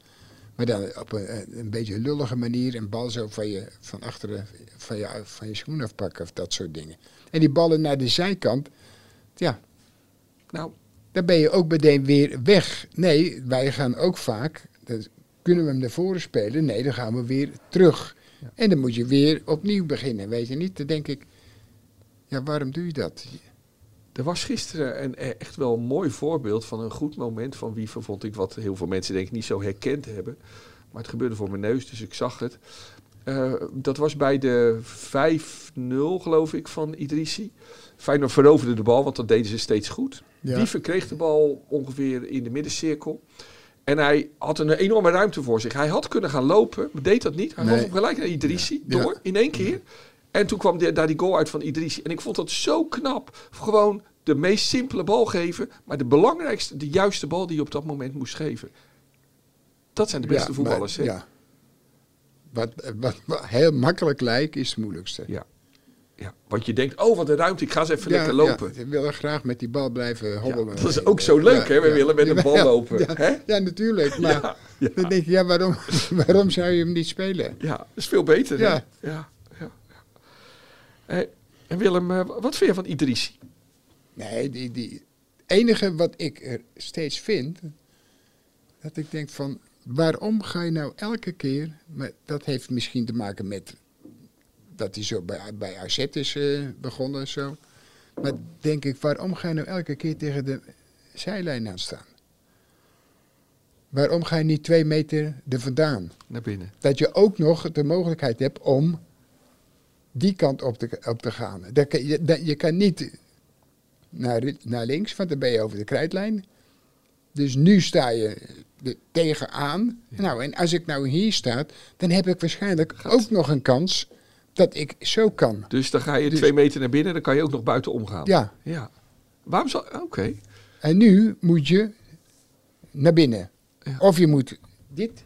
Maar dan op een, een beetje lullige manier een bal zo van je, van achteren van je, van je schoen afpakken, of dat soort dingen. En die ballen naar de zijkant, ja, Nou, dan ben je ook meteen weer weg. Nee, wij gaan ook vaak, dan kunnen we hem naar voren spelen. Nee, dan gaan we weer terug. Ja. En dan moet je weer opnieuw beginnen, weet je niet? Dan denk ik, ja, waarom doe je dat? Er was gisteren een, eh, echt wel een mooi voorbeeld van een goed moment van Wiever, vond ik, wat heel veel mensen denk ik niet zo herkend hebben. Maar het gebeurde voor mijn neus, dus ik zag het. Eh, dat was bij de 5-0, geloof ik, van Idrissi. Feyenoord veroverde de bal, want dat deden ze steeds goed. Ja. Wiever kreeg de bal ongeveer in de middencirkel. En hij had een enorme ruimte voor zich. Hij had kunnen gaan lopen, maar deed dat niet. Hij Nee. hem gelijk naar Idrissi, Ja. door, in één keer. En toen kwam de- daar die goal uit van Idrissi. En ik vond dat zo knap. Gewoon de meest simpele bal geven, maar de belangrijkste, de juiste bal die je op dat moment moest geven. Dat zijn de beste Ja, voetballers, maar-? Ja. Wat, wat, wat heel makkelijk lijkt, is het moeilijkste. Ja. ja. Want je denkt, oh wat een ruimte, ik ga eens even Ja, lekker lopen. Ja, we willen graag met die bal blijven Ja, hobbelen. dat is ook zo leuk, hè? We willen met een bal lopen. Ja, hè? ja, natuurlijk. Maar dan denk je, ja, waarom, waarom zou je hem niet spelen? Ja, dat is veel beter. Ja. ja, ja. Hey, en Willem, eh, wat vind je van Idrissi? Nee, die, die enige wat ik er steeds vind, dat ik denk van, waarom ga je nou elke keer, maar dat heeft misschien te maken met dat hij zo bij, bij AZ is eh, begonnen en zo. Maar denk ik, waarom ga je nou elke keer tegen de zijlijn aan staan? Waarom ga je niet twee meter er vandaan? Naar binnen. dat je ook nog de mogelijkheid hebt om die kant op te, op te gaan. Dat je, dat, je kan niet naar, naar links, want dan ben je over de krijtlijn. Dus nu sta je er tegenaan. Nou, en als ik nou hier sta, dan heb ik waarschijnlijk ook nog een kans dat ik zo kan. Dus dan ga je Dus- twee meter naar binnen, dan kan je ook nog buiten omgaan. Ja, ja. Waarom zou... Oké. en nu moet je naar binnen. Ja. Of je moet dit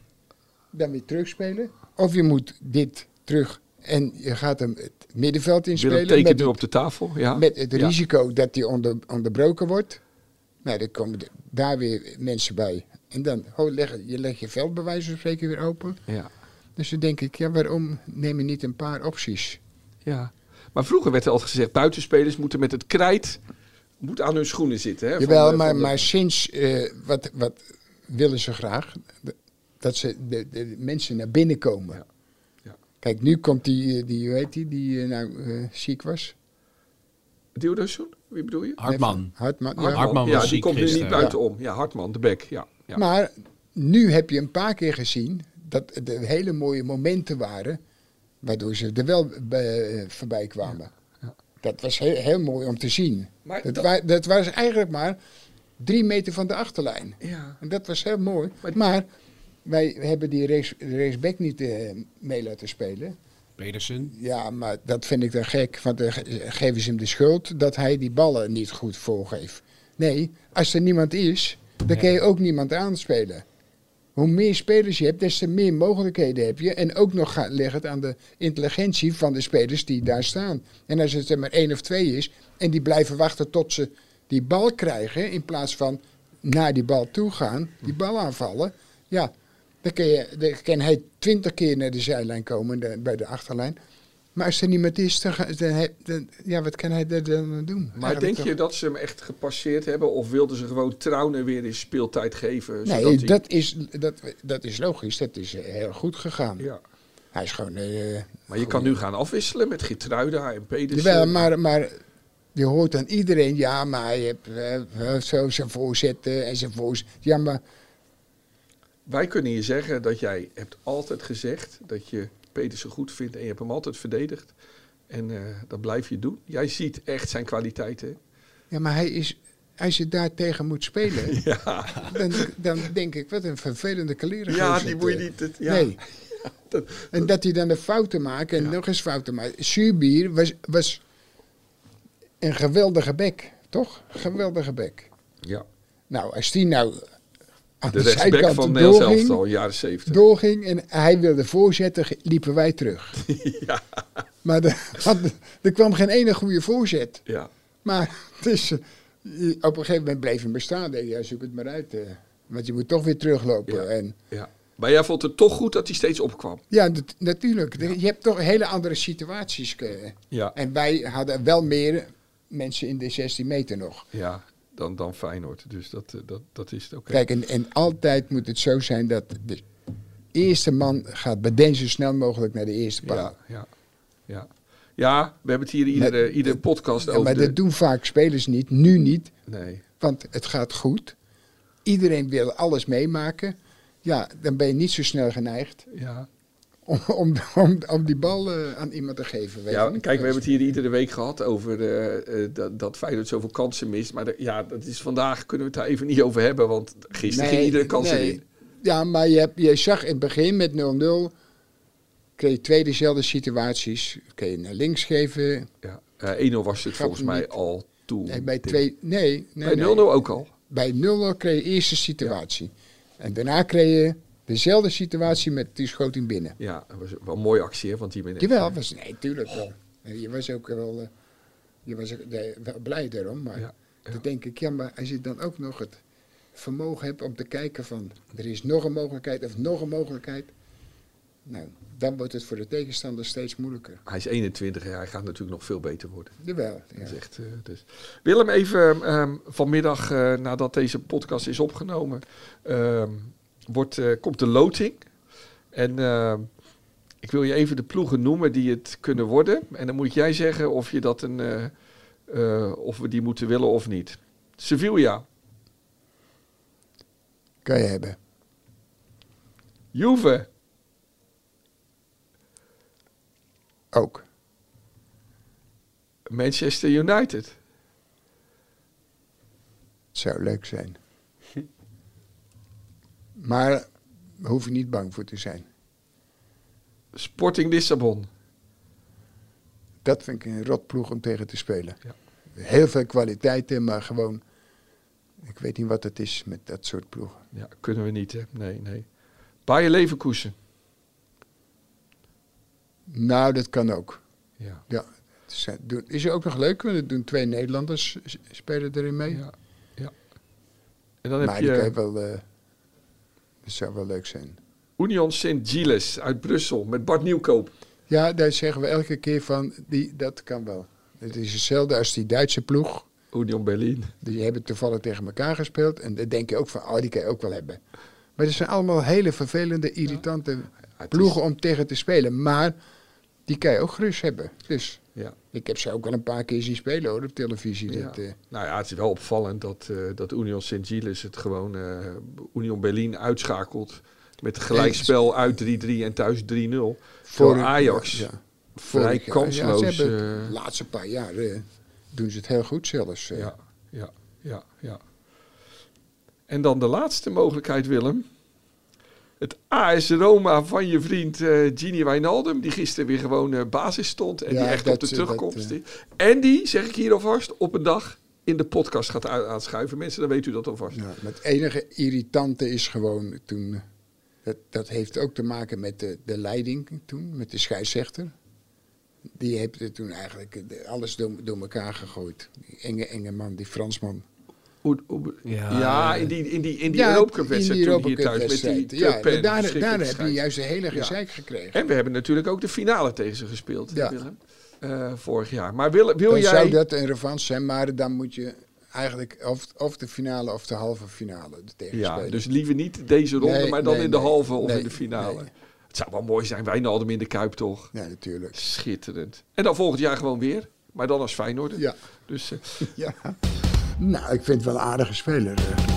dan weer terugspelen, of je moet dit terug en je gaat hem het middenveld Willem inspelen. tekent met nu op de tafel. Ja. Met het Ja. risico dat die onder, onderbroken wordt. Nou, dan komen daar weer mensen bij. En dan oh, leg, je legt je veld bij wijze van spreken weer open. Ja. Dus dan denk ik, ja, waarom neem je niet een paar opties? ja. Maar vroeger werd er altijd gezegd, buitenspelers moeten met het krijt moet aan hun schoenen zitten. Hè, Jawel, de- maar, de- maar sinds, eh, wat, wat willen ze graag? Dat ze de, de mensen naar binnen komen. Ja. Kijk, nu komt die, eh, die hoe heet die, die eh, nou eh, ziek was. Diodorson? Wie bedoel je? Hartman. Hartman. ja. Hartman, Hartman ja, was die ziek komt nu niet buitenom. Ja, Hartman, de bek. Ja, ja. Maar nu heb je een paar keer gezien dat er hele mooie momenten waren. Waardoor ze er wel bij, voorbij kwamen. Ja. Dat was heel, heel mooi om te zien. Maar Dat, dat- wa- dat was eigenlijk maar drie meter van de achterlijn. ja. En dat was heel mooi. Maar- Maar, wij hebben die race, raceback niet eh, mee laten spelen. Pedersen. Ja, maar dat vind ik dan gek. Want dan ge- geven ze hem de schuld dat hij die ballen niet goed voorgeeft. Nee, als er niemand is, dan kan je ook niemand aanspelen. Hoe meer spelers je hebt, des te meer mogelijkheden heb je. En ook nog ligt het aan de intelligentie van de spelers die daar staan. En als het er maar één of twee is, en die blijven wachten tot ze die bal krijgen, in plaats van naar die bal toe gaan, die bal aanvallen. Ja, dan kan, je, dan kan hij twintig keer naar de zijlijn komen de- bij de achterlijn. Maar als er niemand is, dan, ja, wat kan hij dan doen? Maar denk toch? je dat ze hem echt gepasseerd hebben? Of wilden ze gewoon Trouwen weer eens speeltijd geven? zodat Nee, hij- dat is, dat, dat is logisch. Dat is eh, heel goed gegaan. Ja. Hij is gewoon... eh, Maar je kan nu gaan afwisselen met Gitruida en Pedersen. Jawel, maar, maar je hoort aan iedereen... Ja, maar hij heeft eh, zo zijn voorzetten en zijn voorzet. Ja, maar Wij kunnen je zeggen dat jij hebt altijd gezegd dat je Pedersen goed vindt en je hebt hem altijd verdedigd. En eh, dat blijf je doen. Jij ziet echt zijn kwaliteiten. Ja, maar hij is, als je daar tegen moet spelen, Ja, dan, dan denk ik, wat een vervelende kleren. ja die moet je niet... het- ja. Nee. Dat- En dat hij dan de fouten maakt en nog eens fouten maakt. Zuurbier was, was een geweldige bek, toch? Geweldige bek. ja. Nou, als die nou aan De de, rechtsback van Nederlands elftal, jaren 70. doorging en hij wilde voorzetten, liepen wij terug. Ja, Maar er, had, er kwam geen ene goede voorzet. ja. Maar het is, eh, op een gegeven moment bleef hij bestaan. Denk je, ja, zoek het maar uit. eh, want je moet toch weer teruglopen. Ja. En, ja. Maar jij vond het toch goed dat hij steeds opkwam. ja, nat- natuurlijk. Je hebt toch hele andere situaties. eh. Ja, En wij hadden wel meer mensen in de 16 meter nog. ja dan, dan Feyenoord. Dus dat, eh, dat, dat is het ook. Kijk, en, en altijd moet het zo zijn dat de eerste man gaat bij den zo snel mogelijk naar de eerste paal. Ja, ja, ja. Ja, we hebben het hier iedere, Maar- iedere podcast Ja, over. maar de- dat doen vaak spelers niet, nu niet, Nee, want het gaat goed. Iedereen wil alles meemaken. Ja, dan ben je niet zo snel geneigd ja. Om, om, om, om die bal eh, aan iemand te geven. Weet ja kijk, we hebben het hier iedere week gehad over eh, dat, dat Feyenoord zoveel kansen mist. Maar de- ja, dat is vandaag kunnen we het daar even niet over hebben. Want gisteren Nee, ging iedere kans nee. erin. Ja, maar je, hebt, je zag in het begin met 0-0, kreeg je twee dezelfde situaties. Kun je naar links geven. Ja. Eh 1-0 was het volgens mij niet. al toen. Nee, bij Tim. twee, nee, nee, Bij 0-0 nee. ook al. Bij 0-0 kreeg je eerste situatie. En daarna kreeg je dezelfde situatie met die schoot in binnen. Ja, dat was wel een mooie actie hè, van die meneer. Jawel, was, nee, tuurlijk wel. Je was ook wel, eh, je was ook, nee, wel blij daarom. Maar Ja, ja. dan denk ik, ja, maar als je dan ook nog het vermogen hebt om te kijken van... er is nog een mogelijkheid of nog een mogelijkheid... Nou, dan wordt het voor de tegenstander steeds moeilijker. Hij is 21 en hij gaat natuurlijk nog veel beter worden. Jawel, ja. Dat is echt, eh, dus. Willem, even ehm, vanmiddag, eh, nadat deze podcast is opgenomen, ehm, wordt, eh, komt de loting. En ehm, ik wil je even de ploegen noemen die het kunnen worden. En dan moet jij zeggen of, je dat een, eh, eh, of we die moeten willen of niet. Sevilla, Kan je hebben. Juve, Ook. Manchester United, Zou leuk zijn. Maar daar hoef je niet bang voor te zijn. Sporting Lissabon, Dat vind ik een rotploeg om tegen te spelen. Ja. Heel veel kwaliteiten, maar gewoon... Ik weet niet wat het is met dat soort ploegen. ja, kunnen we niet hè? Nee, nee. Bayer Leverkusen, Nou, dat kan ook. ja. Ja. Is, eh, is ook nog leuk, want er doen twee Nederlanders spelen erin mee. Ja, ja. En dan heb maar die kan je je wel... eh, dat zou wel leuk zijn. Union Sint-Gilles uit Brussel met Bart Nieuwkoop. Ja, daar zeggen we elke keer van, die, dat kan wel. Het is hetzelfde als die Duitse ploeg. Union Berlin. Die hebben toevallig tegen elkaar gespeeld. En dan denk je ook van, oh, die kan je ook wel hebben. Maar het zijn allemaal hele vervelende, irritante ploegen om tegen te spelen. Maar die kan je ook gerust hebben. Dus Ja. ik heb ze ook wel een paar keer zien spelen hoor, op televisie. Ja. Eh, Nou ja, het is wel opvallend dat, eh, dat Union Sint-Gilles het gewoon eh, Union Berlin uitschakelt. Met gelijkspel uit 3-3 en thuis 3-0. Voor Ajax ja, vrij kansloos. Ja, ze hebben het de laatste paar jaar doen ze het heel goed zelfs. ja, ja, ja, ja. En dan de laatste mogelijkheid, Willem. Het AS Roma van je vriend eh Gini Wijnaldum, die gisteren weer gewoon eh, basis stond en Ja, die echt op de eh, terugkomst is. En die, zeg ik hier alvast, op een dag in de podcast gaat aanschuiven. Mensen, dan weet u dat alvast. Ja, het enige irritante is gewoon toen. Dat, dat heeft ook te maken met de, de leiding toen, met de scheidsrechter. Die heeft er toen eigenlijk alles door, door elkaar gegooid. Die enge, enge man, die Fransman. Hoe- hoe- ja, Ja, in die, in die, in die Ja, Europa Cup in die toen Europa hier thuis met die. Ja, daar, daar heb je juist een hele Ja. gezeik gekregen. En we hebben natuurlijk ook de finale tegen ze gespeeld. Willem. Eh, vorig jaar. Maar wil, wil Dan jij... zou dat een revanche zijn, maar dan moet je eigenlijk of, of de finale of de halve finale tegen Ja, dus liever niet deze ronde, Nee, maar dan nee, in de nee. halve of Nee, in de finale. nee. Het zou wel mooi zijn, Wijnaldum in de Kuip toch? Ja, natuurlijk. Schitterend. En dan volgend jaar gewoon weer, maar dan als Feyenoord. Ja. Dus eh, ja. Nou, ik vind het wel een aardige speler. eh.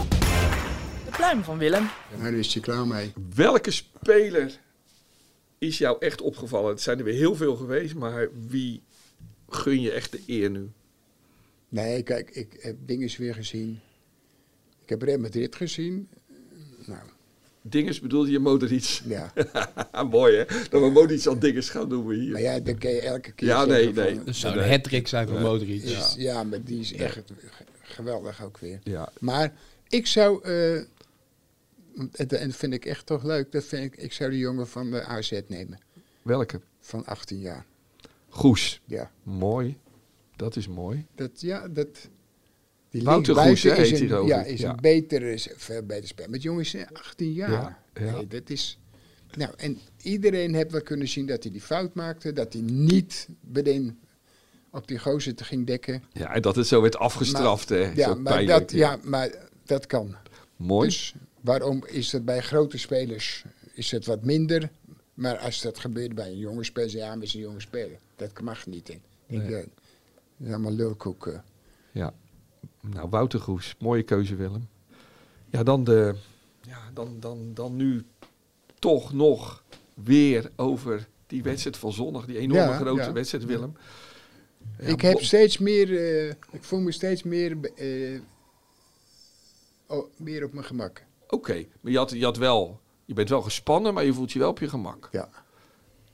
De pluim van Willem. Daar is hij klaar mee. welke speler is jou echt opgevallen? Het zijn er weer heel veel geweest, maar wie gun je echt de eer nu? Nee, kijk, ik heb dinges weer gezien. Ik heb Real Madrid gezien. Nou, Dinges bedoelde je Modric. ja. Mooi hè, dat we Modric al Dinges gaan noemen hier. Maar ja, dan kun je elke keer Ja, nee, nee. van, Dat zou Nee. een hat zijn van Modric. is- ja. maar die is echt geweldig ook weer. Ja, Maar ik zou, eh, en dat vind ik echt toch leuk, dat vind ik, ik zou de jongen van de AZ nemen. welke? Van 18 jaar. Goes. Ja, Mooi. Dat is mooi. dat, ja, dat... Die Wouter Goes, hè, is een, Ja, is Ja. een betere, veel beter speler. Maar die jongen is eh, 18 jaar. Ja, ja. Nee, dat is... Nou, en iedereen heeft wel kunnen zien dat hij die fout maakte. Dat hij niet meteen op die gozer te ging dekken. Ja, en dat het zo werd afgestraft, hè. Ja, maar pijnlijk. dat, ja, maar dat kan. Mooi. Dus waarom is dat bij grote spelers is het wat minder? Maar als dat gebeurt bij een jonge speler, ja, maar is een jonge speler. Dat mag niet in. Nee. eh, dat is allemaal lulkoek. Ja. Nou, Wouter Goes. Mooie keuze, Willem. Ja, dan de... Ja, dan, dan, dan nu toch nog weer over die wedstrijd van zondag. Die enorme Ja, grote ja. wedstrijd, Willem. Ja, ik heb steeds meer, eh, ik voel me steeds meer, eh, oh, meer op mijn gemak. Oké, maar je had, je had wel... Je bent wel gespannen, maar je voelt je wel op je gemak. Ja.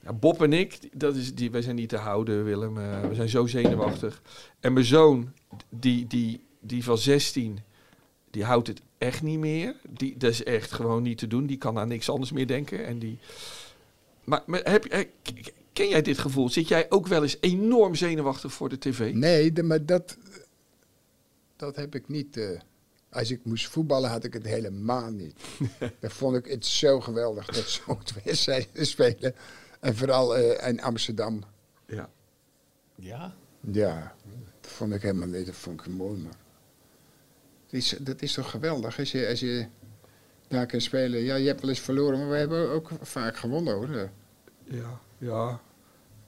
Ja, Bob en ik, dat is, die, wij zijn niet te houden, Willem. Eh, we zijn zo zenuwachtig. En mijn zoon, die, die, die van 16, die houdt het echt niet meer. Die, dat is echt gewoon niet te doen. Die kan aan niks anders meer denken. En die... Maar, maar heb, k- ken jij dit gevoel? Zit jij ook wel eens enorm zenuwachtig voor de tv? Nee, de- maar dat, dat heb ik niet. eh. als ik moest voetballen had ik het helemaal niet. Dan vond ik het zo geweldig dat zo'n wedstrijden spelen. En vooral eh, in Amsterdam. Ja. Ja? Ja, dat vond ik helemaal niet. Dat vond ik mooi, man. Dat is, dat is toch geweldig als je, als je daar kan spelen. Ja, je hebt wel eens verloren, maar we hebben ook vaak gewonnen hoor. Ja, ja.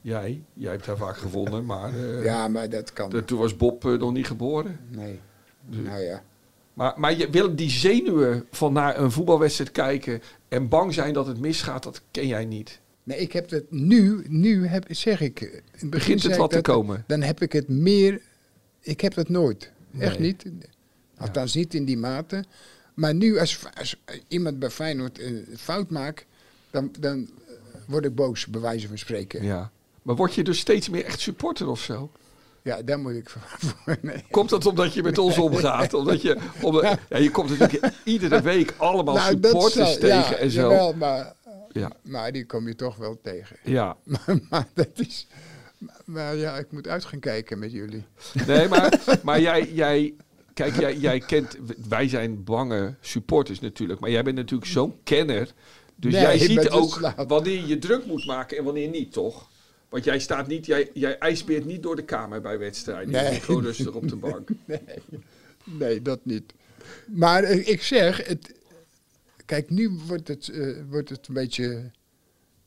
Jij, jij hebt daar vaak gewonnen, maar eh, Ja, maar dat kan. de- toen was Bob eh, nog niet geboren. Nee. Dus- Nou ja. Maar, maar je, Willem, die zenuwen van naar een voetbalwedstrijd kijken en bang zijn dat het misgaat, dat ken jij niet. Nee, ik heb het nu, nu heb, zeg ik. eh, In het begin Begint het wat te komen? Dan heb ik het meer. Ik heb dat nooit. Echt niet. Althans niet in die mate. Maar nu, als, als iemand bij Feyenoord een fout maakt, dan, dan word ik boos, bij wijze van spreken. Ja, Ja. Maar word je dus steeds meer echt supporter of zo? daar moet ik voor. Nee. Komt dat omdat je met ons omgaat? Omdat je, omdat, ja, je komt natuurlijk iedere week allemaal Nou, supporters tegen ja, en zo. Jawel, maar, Ja. maar die kom je toch wel tegen. Ja, Maar, maar dat is. Maar ja, ik moet uit gaan kijken met jullie. nee, maar, maar jij, jij, kijk, jij, jij kent, wij zijn bange supporters natuurlijk, maar jij bent natuurlijk zo'n kenner. Dus Nee, jij ziet ook wanneer je druk moet maken en wanneer niet, toch? Want jij staat niet, jij, jij ijsbeert niet door de kamer bij wedstrijden. Nee. gewoon rustig op de bank. Nee, nee, dat niet. Maar eh, ik zeg, het, kijk, nu wordt het, eh, wordt het een beetje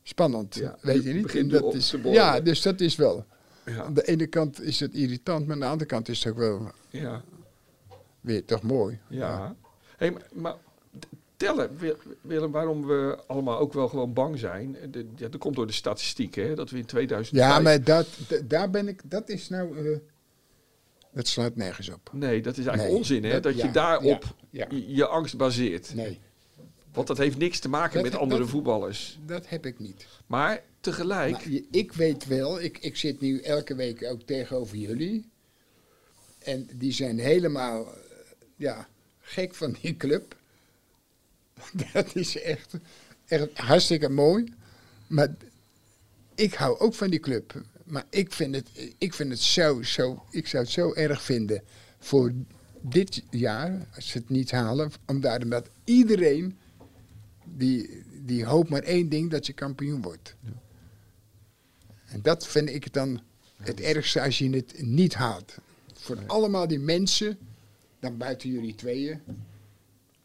spannend, Ja, weet je niet? En dat op is, ja, dus dat is wel. Ja, Aan de ene kant is het irritant, maar aan de andere kant is het ook wel ja. weer toch mooi. Ja. Hey, maar, maar tellen, Wil- Willem, waarom we allemaal ook wel gewoon bang zijn. De, ja, dat komt door de statistieken, hè, dat we in 2005... Ja, maar dat, daar ben ik, dat is nou, eh, dat slaat nergens op. Nee, dat is eigenlijk Nee, onzin, hè? Dat, dat- je daarop ja. Je, je angst baseert. Nee, Want dat heeft niks te maken Dat- met andere dat- voetballers. dat heb ik niet. Maar tegelijk... Maar ik weet wel, ik, ik zit nu elke week ook tegenover jullie. En die zijn helemaal eh, ja, gek van die club. Dat is echt, echt hartstikke mooi. Maar ik hou ook van die club. Maar ik vind het, ik vind het zo, zo, ik zou het zo erg vinden voor dit jaar, als ze het niet halen, omdat, omdat iedereen die, die hoopt maar één ding, dat je kampioen wordt. En dat vind ik dan het ergste als je het niet haalt. Voor allemaal die mensen, dan buiten jullie tweeën,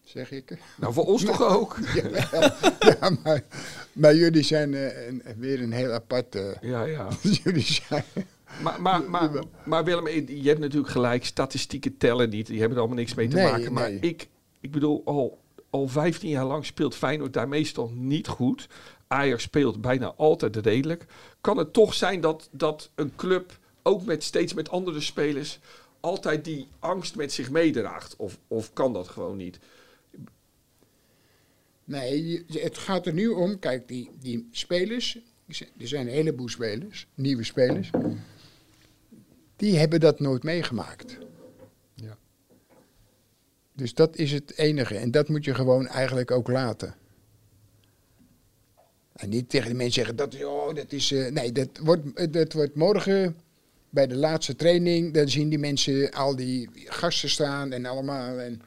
zeg ik. Nou, voor ons toch ook? Jawel. ja, maar, maar jullie zijn eh, een- weer een heel apart. eh, Ja, ja. jullie zijn. Maar, maar, maar, maar Willem, je hebt natuurlijk gelijk, statistieken tellen niet. Die hebben er allemaal niks mee te Nee, maken. Maar nee. ik, ik bedoel, al, al 15 jaar lang speelt Feyenoord daar meestal niet goed. Ajax speelt bijna altijd redelijk. Kan het toch zijn dat, dat een club, ook met steeds met andere spelers, altijd die angst met zich meedraagt? Of, of kan dat gewoon niet? Nee, het gaat er nu om. Kijk, die, die spelers. Er zijn een heleboel spelers, nieuwe spelers. Die hebben dat nooit meegemaakt. Ja. Dus dat is het enige. En dat moet je gewoon eigenlijk ook laten. En niet tegen de mensen zeggen, dat, is- oh, dat is... eh, nee, dat wordt, eh, dat wordt morgen bij de laatste training. Dan zien die mensen al die gasten staan en allemaal. En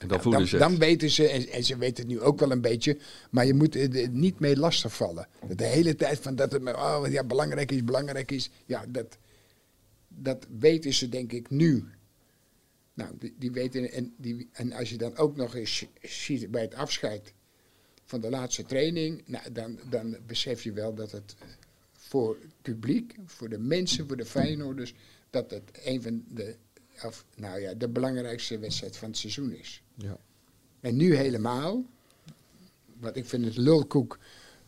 En dan voelen ze dan weten ze, en, en ze weten het nu ook wel een beetje, maar je moet er niet mee lastigvallen. Dat De hele tijd van dat het oh, ja, belangrijk is, belangrijk is. Ja, dat, dat weten ze denk ik nu. Nou, die, die weten, en, die, en als je dan ook nog eens ziet bij het afscheid van de laatste training, nou, dan, dan besef je wel dat het voor het publiek, voor de mensen, voor de Feyenoorders, dat het een van de, of, nou ja, de belangrijkste wedstrijd van het seizoen is. Ja. En nu helemaal, want ik vind het lulkoek,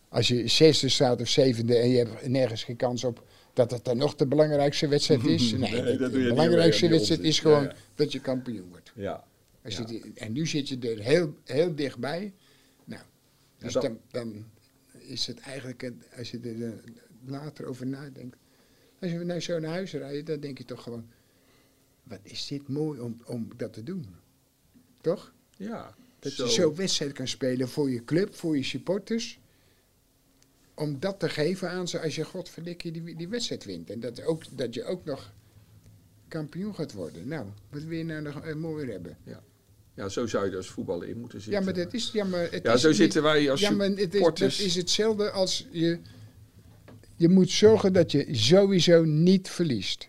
als je zesde staat of zevende en je hebt nergens geen kans op dat het dan nog de belangrijkste wedstrijd is. Nee, Nee, de, dat belangrijkste wedstrijd is gewoon Ja, ja. dat je kampioen wordt. Ja. Als Ja. je en nu zit je er heel, heel dichtbij. Nou, dus dan- is het eigenlijk, als je er eh, later over nadenkt. Als je nou zo naar huis rijdt, dan denk je toch gewoon, wat is dit mooi om, om dat te doen. Toch? Ja. Dat je zo wedstrijd kan spelen voor je club, voor je supporters. Om dat te geven aan ze als je godverdikkie die, die wedstrijd wint. En dat, ook, dat je ook nog kampioen gaat worden. Nou, wat wil je nou nog eh, mooier hebben? Ja, zo zou je er als voetballer in moeten zitten. Ja, maar dat is... Ja, maar het Ja, is zo niet- zitten wij als Ja, maar het is, dat is hetzelfde als je... Je moet zorgen dat je sowieso niet verliest.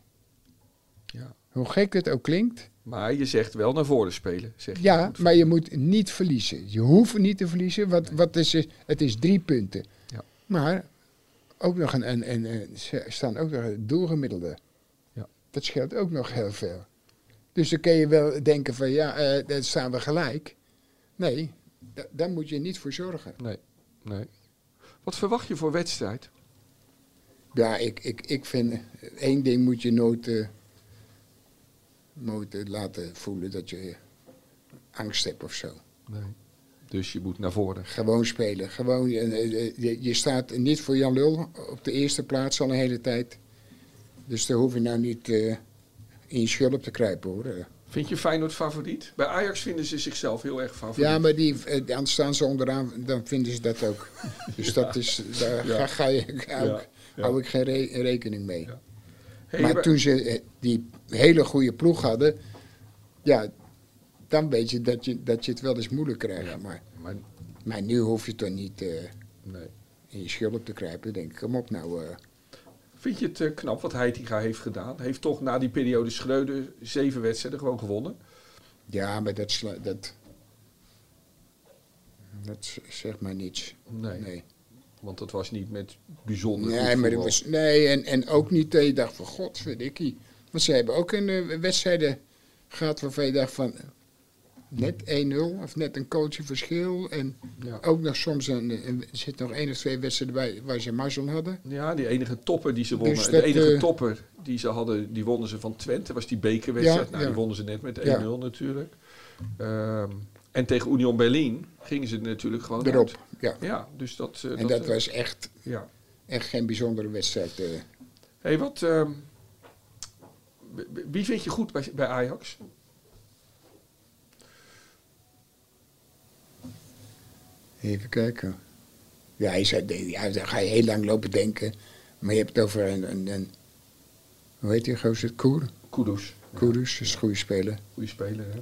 Ja. Hoe gek het ook klinkt. Maar je zegt wel naar voren spelen. Zeg je. Ja, maar je moet niet verliezen. Je hoeft niet te verliezen. Wat, wat is het? Het is drie punten. Ja. Maar ook nog een, een- er staan ook nog een doelgemiddelde. Ja. Dat scheelt ook nog heel veel. Dus dan kun je wel denken van ja, eh dan staan we gelijk. Nee, da- daar moet je niet voor zorgen. Nee, nee. Wat verwacht je voor wedstrijd? Ja, ik, ik, ik vind, eh, één ding moet je nooit, eh, nooit eh, laten voelen dat je angst hebt of zo. Nee. Dus je moet naar voren. Gewoon spelen. Gewoon, eh, eh, je, je staat niet voor Jan Lul op de eerste plaats al een hele tijd. Dus daar hoef je nou niet eh, in je schulp te kruipen hoor. Eh, Vind je Feyenoord favoriet? Bij Ajax vinden ze zichzelf heel erg favoriet. Ja, maar die, eh, dan staan ze onderaan, dan vinden ze dat ook. Dus dat is, daar Ja. ga, ga je, hou, Ja, ik- ja. hou ik geen re- rekening mee. Hey, maar toen ze eh, die hele goede ploeg hadden, ja, dan weet je dat je, dat je het wel eens moeilijk krijgt. Ja. Maar, maar, maar nu hoef je toch niet eh, nee. in je schulp te kruipen. Denk ik, kom op nou. eh. Vind je het knap wat Heitinga heeft gedaan? Heeft toch na die periode Schreuder zeven wedstrijden gewoon gewonnen? ja, maar dat, sla- dat, dat z- zegt maar niets. Nee. Nee, Want dat was niet met bijzonder nee, maar dat was, nee en, en ook niet dat je dacht van godverdikkie. Want ze hebben ook een eh, wedstrijden gehad waarvan je dacht van... Net 1-0 of net een coachje verschil. En Ja. ook nog soms een, een- er zit nog één of twee wedstrijden bij waar ze mazzel hadden. Ja, die enige topper die ze wonnen. Dus de dat, enige eh, topper die ze hadden, die wonnen ze van Twente. Was die bekerwedstrijd. Ja, nou, ja. die wonnen ze net met 1-0 Ja. natuurlijk. Ehm, en tegen Union Berlin gingen ze natuurlijk gewoon Erop, uit. Ja. Ja, dus dat... eh, En dat eh, was echt, Ja. echt geen bijzondere wedstrijd. eh. hey, wat... ehm, wie vind je goed bij, bij Ajax? Even kijken. Ja, je zei, ja, daar ga je heel lang lopen denken. Maar je hebt het over een, een, een Hoe heet die gozer? Koer? Kudus. Koerus is een goede speler. Goede speler, hè?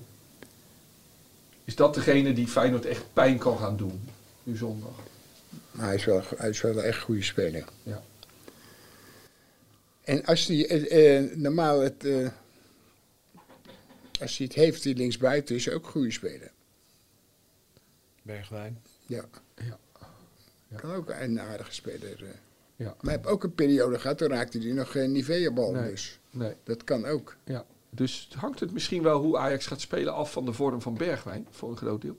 Is dat degene die Feyenoord echt pijn kan gaan doen? Nu zondag. Maar hij is wel, hij is wel een echt goede speler. Ja. En als hij eh, eh, normaal het, eh, als hij het heeft, die linksbuiten is ook een goede speler. Bergwijn. Ja. Ja. Ja. Kan ook een aardige speler. eh. Ja. Maar hij heeft ook een periode gehad, toen raakte hij nog geen Nivea-bal. Nee. Dus Nee. dat kan ook. Ja. Dus hangt het misschien wel hoe Ajax gaat spelen af van de vorm van Bergwijn, voor een groot deel.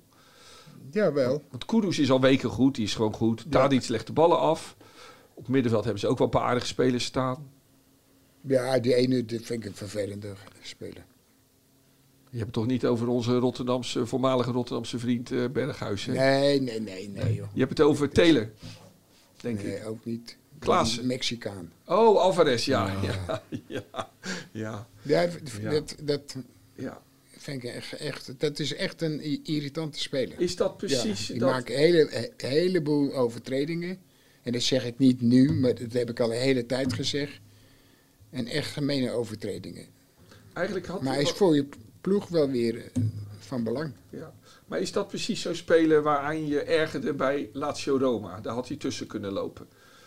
Jawel. Want Kudus is al weken goed, die is gewoon goed. Tadic legt de ballen af. Op middenveld hebben ze ook wel een paar aardige spelers staan. Ja, die ene die vind ik een vervelende speler. Je hebt het toch niet over onze Rotterdamse, voormalige Rotterdamse vriend eh, Berghuis. hè? Nee, nee, nee, nee. Joh. Je hebt het over Taylor, denk ik. Nee, ook niet. Een Mexicaan. Oh, Alvarez, ja. Ja, ja, ja, Ja, Ja. Dat, dat ja. Vind ik echt, echt, dat is echt een irritante speler. Is dat precies ja, die dat? maken een hele, een heleboel overtredingen. En dat zeg ik niet nu, maar dat heb ik al een hele tijd gezegd. En echt gemene overtredingen. Eigenlijk had Maar hij is voor je ploeg wel weer eh, van belang. ja. Maar is dat precies zo'n speler waaraan je ergerde bij Lazio Roma? Daar had hij tussen kunnen lopen.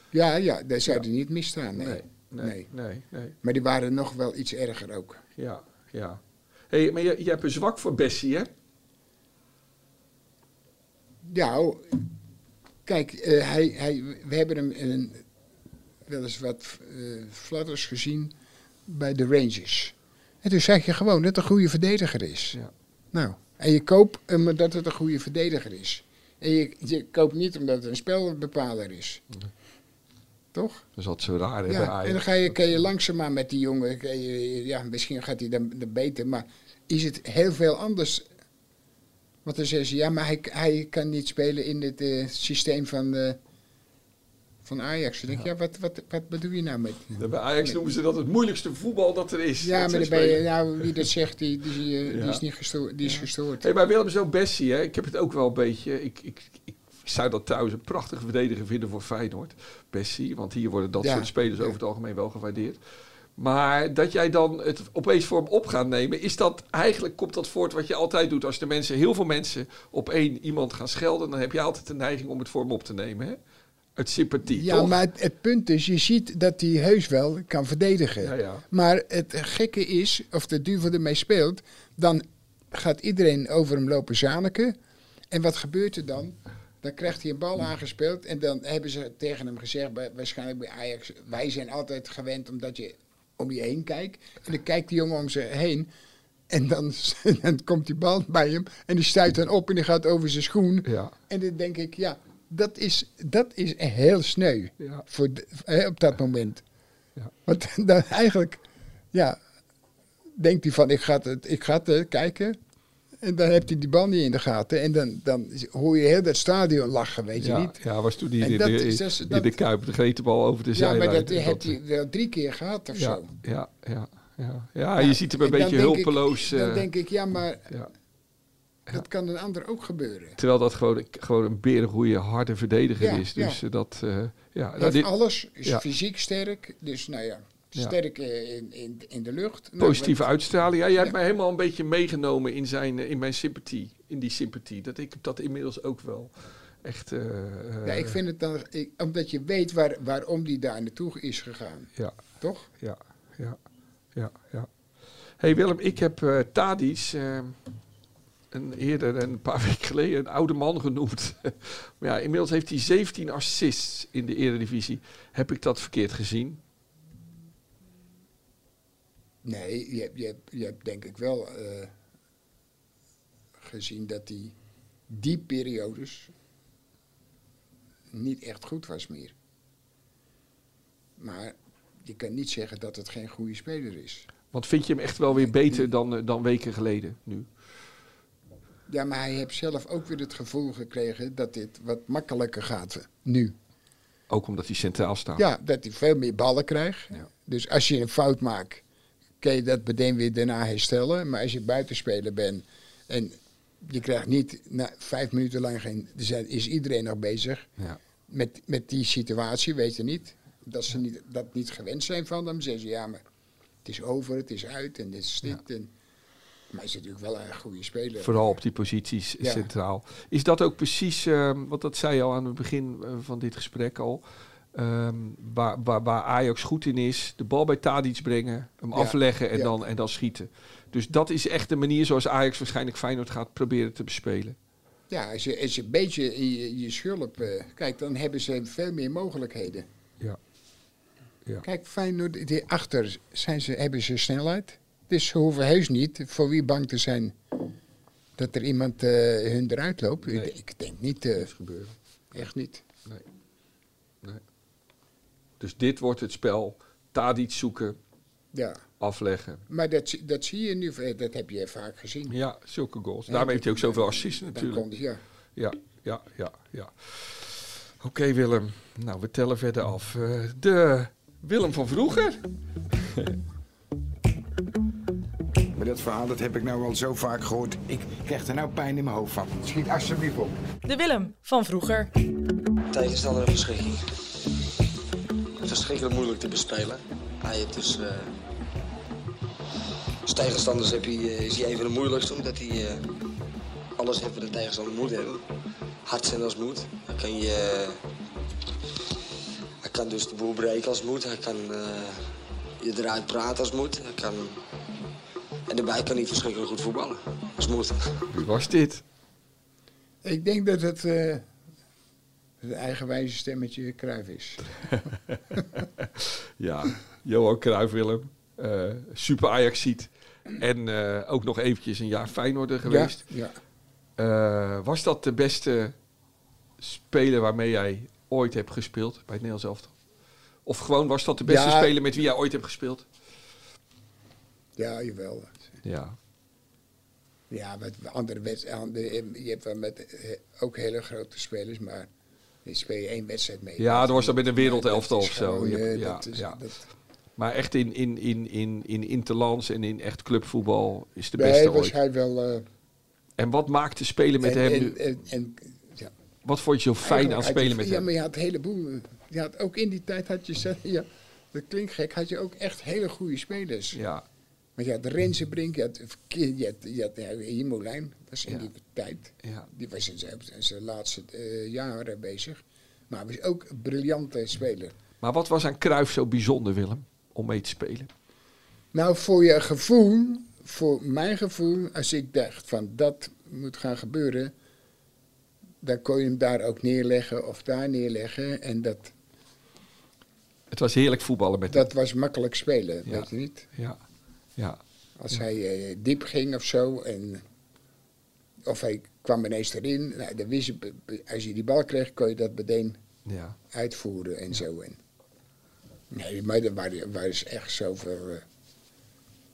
Ja, ja, daar zou Ja. hij niet misstaan. Nee. Nee, nee, Nee. nee, nee. Maar die waren nog wel iets erger ook. Ja, ja. Hey, maar je, je hebt een zwak voor Bessie, hè? Ja, oh, kijk, eh, hij, hij, we hebben hem een, wel eens wat eh fladders gezien bij de Rangers. En toen zeg je gewoon dat het een goede verdediger is. Ja. Nou, en je koopt hem omdat het een goede verdediger is. En je, je koopt niet omdat het een spelbepaler is. Toch? Dat is altijd zo raar, bij Ja, en dan ga je, kan je langzaamaan met die jongen, je, ja, misschien gaat hij dan, dan beter, maar is het heel veel anders. Want dan zeggen ze, ja, maar hij, hij kan niet spelen in het eh, systeem van, eh, van Ajax. Dan denk ik, ja, wat, wat, wat bedoel je nou met... Bij Ajax noemen ze dat het moeilijkste voetbal dat er is. Ja, maar ze dan je, nou, wie dat zegt, die, die, die Ja. is niet gestoord. Die is gestoord. Hey, maar Willem is ook Bessie, hè? Ik heb het ook wel een beetje... Ik, ik, ik zou dat trouwens een prachtige verdediger vinden voor Feyenoord. Bessie, want hier worden dat Ja. soort spelers over het algemeen wel gewaardeerd. Maar dat jij dan het opeens voor hem op gaat nemen, is dat eigenlijk komt dat voort wat je altijd doet. Als de mensen, heel veel mensen op één iemand gaan schelden, dan heb je altijd de neiging om het voor hem op te nemen. Hè? Uit sympathie, Ja, toch? maar het, het punt is, je ziet dat hij heus wel kan verdedigen. Ja, ja. Maar het gekke is, of de duivel ermee speelt, dan gaat iedereen over hem lopen zaniken. En wat gebeurt er dan? Dan krijgt hij een bal aangespeeld en dan hebben ze tegen hem gezegd, bij, waarschijnlijk bij Ajax, wij zijn altijd gewend omdat je om je heen kijkt. En dan kijkt die jongen om zich heen en dan, dan komt die bal bij hem en die stuit dan op en die gaat over zijn schoen. Ja, En dan denk ik, ja, dat is, dat is heel sneu ja. voor de- op dat moment. Ja. Want dan eigenlijk, ja, denkt hij van ik ga het, ik ga het eh, kijken. En dan heeft hij die bal niet in de gaten. En dan, dan hoor je heel dat stadion lachen, weet je ja, niet. ja, was toen die dat de, dat dat- Kuip de over de Ja, zijlijn. maar dat hij wel drie keer gehad of ja, zo. ja, ja, ja, ja. je ziet hem een beetje denk ik- hulpeloos. dan eh, denk ik, ja, maar ja. dat kan een ander ook gebeuren. Terwijl dat gewoon, gewoon een berengoeie, harde verdediger Ja, is. Dus ja. eh, dat, eh, ja. Hij Nou, dit, alles, is ja. fysiek sterk. Dus nou ja, Ja. Sterk eh, in, in, in de lucht. Nou, positieve uitstraling. Ja, jij hebt mij helemaal een beetje meegenomen in, zijn, eh, in mijn sympathie. In die sympathie. Dat ik dat inmiddels ook wel echt... eh, Ja, ik vind het dan, ik, omdat je weet waar, waarom die daar naartoe is gegaan. Ja, Toch? ja, ja, ja, ja. hey Willem, ik heb Tadic eh, een, eerder, een paar weken geleden, een oude man genoemd. maar ja, inmiddels heeft hij 17 assists in de Eredivisie. Heb ik dat verkeerd gezien? Nee, je, hebt- je, hebt- je hebt denk ik wel eh, gezien dat die, die periodes niet echt goed was meer. Maar je kan niet zeggen dat het geen goede speler is. Want vind je hem echt wel weer beter dan, eh, dan weken geleden nu? Ja, maar hij heeft zelf ook weer het gevoel gekregen dat dit wat makkelijker gaat nu. Ook omdat hij centraal staat. Ja, dat hij veel meer ballen krijgt. Ja. Dus als je een fout maakt, kan je dat meteen weer daarna herstellen. Maar als je buitenspeler bent en je krijgt niet na vijf minuten lang geen. Zijn, is iedereen nog bezig Ja. met, met die situatie, weet je niet. Dat ze niet, dat niet gewend zijn van hem. Zeggen ze ja, maar het is over, het is uit en dit is dit. En, maar hij is natuurlijk wel een goede speler. Vooral op die posities Ja. centraal. Is dat ook precies, ehm, want dat zei je al aan het begin eh, van dit gesprek al, ehm, waar, waar, waar Ajax goed in is, de bal bij Tadic brengen, hem Ja, afleggen en, ja. dan, en dan schieten. Dus dat is echt de manier zoals Ajax waarschijnlijk Feyenoord gaat proberen te bespelen. Ja, als je, als je een beetje je, je schulp eh, kijkt, dan hebben ze veel meer mogelijkheden. Ja. Ja. Kijk, Feyenoord, die achter zijn ze, hebben ze snelheid. Dus ze hoeven heus niet voor wie bang te zijn dat er iemand eh, hun eruit loopt. Nee. Ik, denk niet, eh, gebeuren. echt niet. Dus dit wordt het spel. Tadic zoeken, Ja, afleggen. maar dat, zie- dat zie je nu, eh, dat heb je vaak gezien. Ja, zulke goals. Daarmee heeft hij ook zoveel assists Dan natuurlijk. kon, ja. Ja, ja, ja, ja. Oké Willem, nou we tellen verder af. Eh, de Willem van vroeger. Maar dat verhaal dat heb ik nou al zo vaak gehoord. Ik krijg er nou pijn in mijn hoofd van. Schiet alsjeblieft op. De Willem van vroeger. Tegenstander een verschrikking. Verschrikkelijk moeilijk te bespelen. Hij heeft dus. eh, als tegenstanders heb je, eh, is hij een van de moeilijkste, omdat hij eh, alles heeft wat de tegenstander moet hebben. Hard zijn als moet. Hij kan je. hij kan dus de boel breken als moet. Hij kan eh, je eruit praten als moet. Hij kan. En daarbij kan hij verschrikkelijk goed voetballen. Als moet. Wie was dit? Ik denk dat het eh het eigenwijze stemmetje Kruif is. Ja, Johan Cruijff Willem. Eh, super Ajax ziet. En eh, ook nog eventjes een jaar Feyenoorder geweest. Ja, Eh, was dat de beste speler waarmee jij ooit hebt gespeeld bij het Nederlands elftal? Of gewoon was dat de beste Ja. speler met wie jij ooit hebt gespeeld? ja, jawel. Ja. Ja, met andere wedstrijden. Je hebt wel met ook hele grote spelers, maar speel je één wedstrijd mee. Ja, dan was dat met een wereldelftal Dat of zo. eh, ja, dat ja. dat- Maar echt in, in, in, in, in interlands en in echt clubvoetbal is de beste was hij wel. eh, En wat maakte spelen met hem en, nu? en, en- ja, Wat vond je zo fijn aan spelen met Ja, hem? maar je had een heleboel. Je had, ook in die tijd had je, ja, dat klinkt gek, had je ook echt hele goede spelers. Ja, Maar je had Rensenbrink, je had, Verkeer- je had, je had ja, Himolijn, was in Ja. die tijd. ja. Die was in zijn, in zijn laatste eh, jaren bezig. Maar hij was ook een briljante speler. Maar wat was aan Cruijff zo bijzonder, Willem, om mee te spelen? Nou, voor je gevoel, voor mijn gevoel, als ik dacht van dat moet gaan gebeuren, dan kon je hem daar ook neerleggen of daar neerleggen. En dat, Het was heerlijk voetballen met hem. dat was makkelijk spelen, Ja. weet je niet? Ja, ja, Als hij eh, diep ging of zo, en, of hij kwam ineens erin, nou, dan wist je, als je die bal kreeg, kon je dat meteen ja. uitvoeren en zo. En, nee, maar waren, waren dus echt zoveel. eh,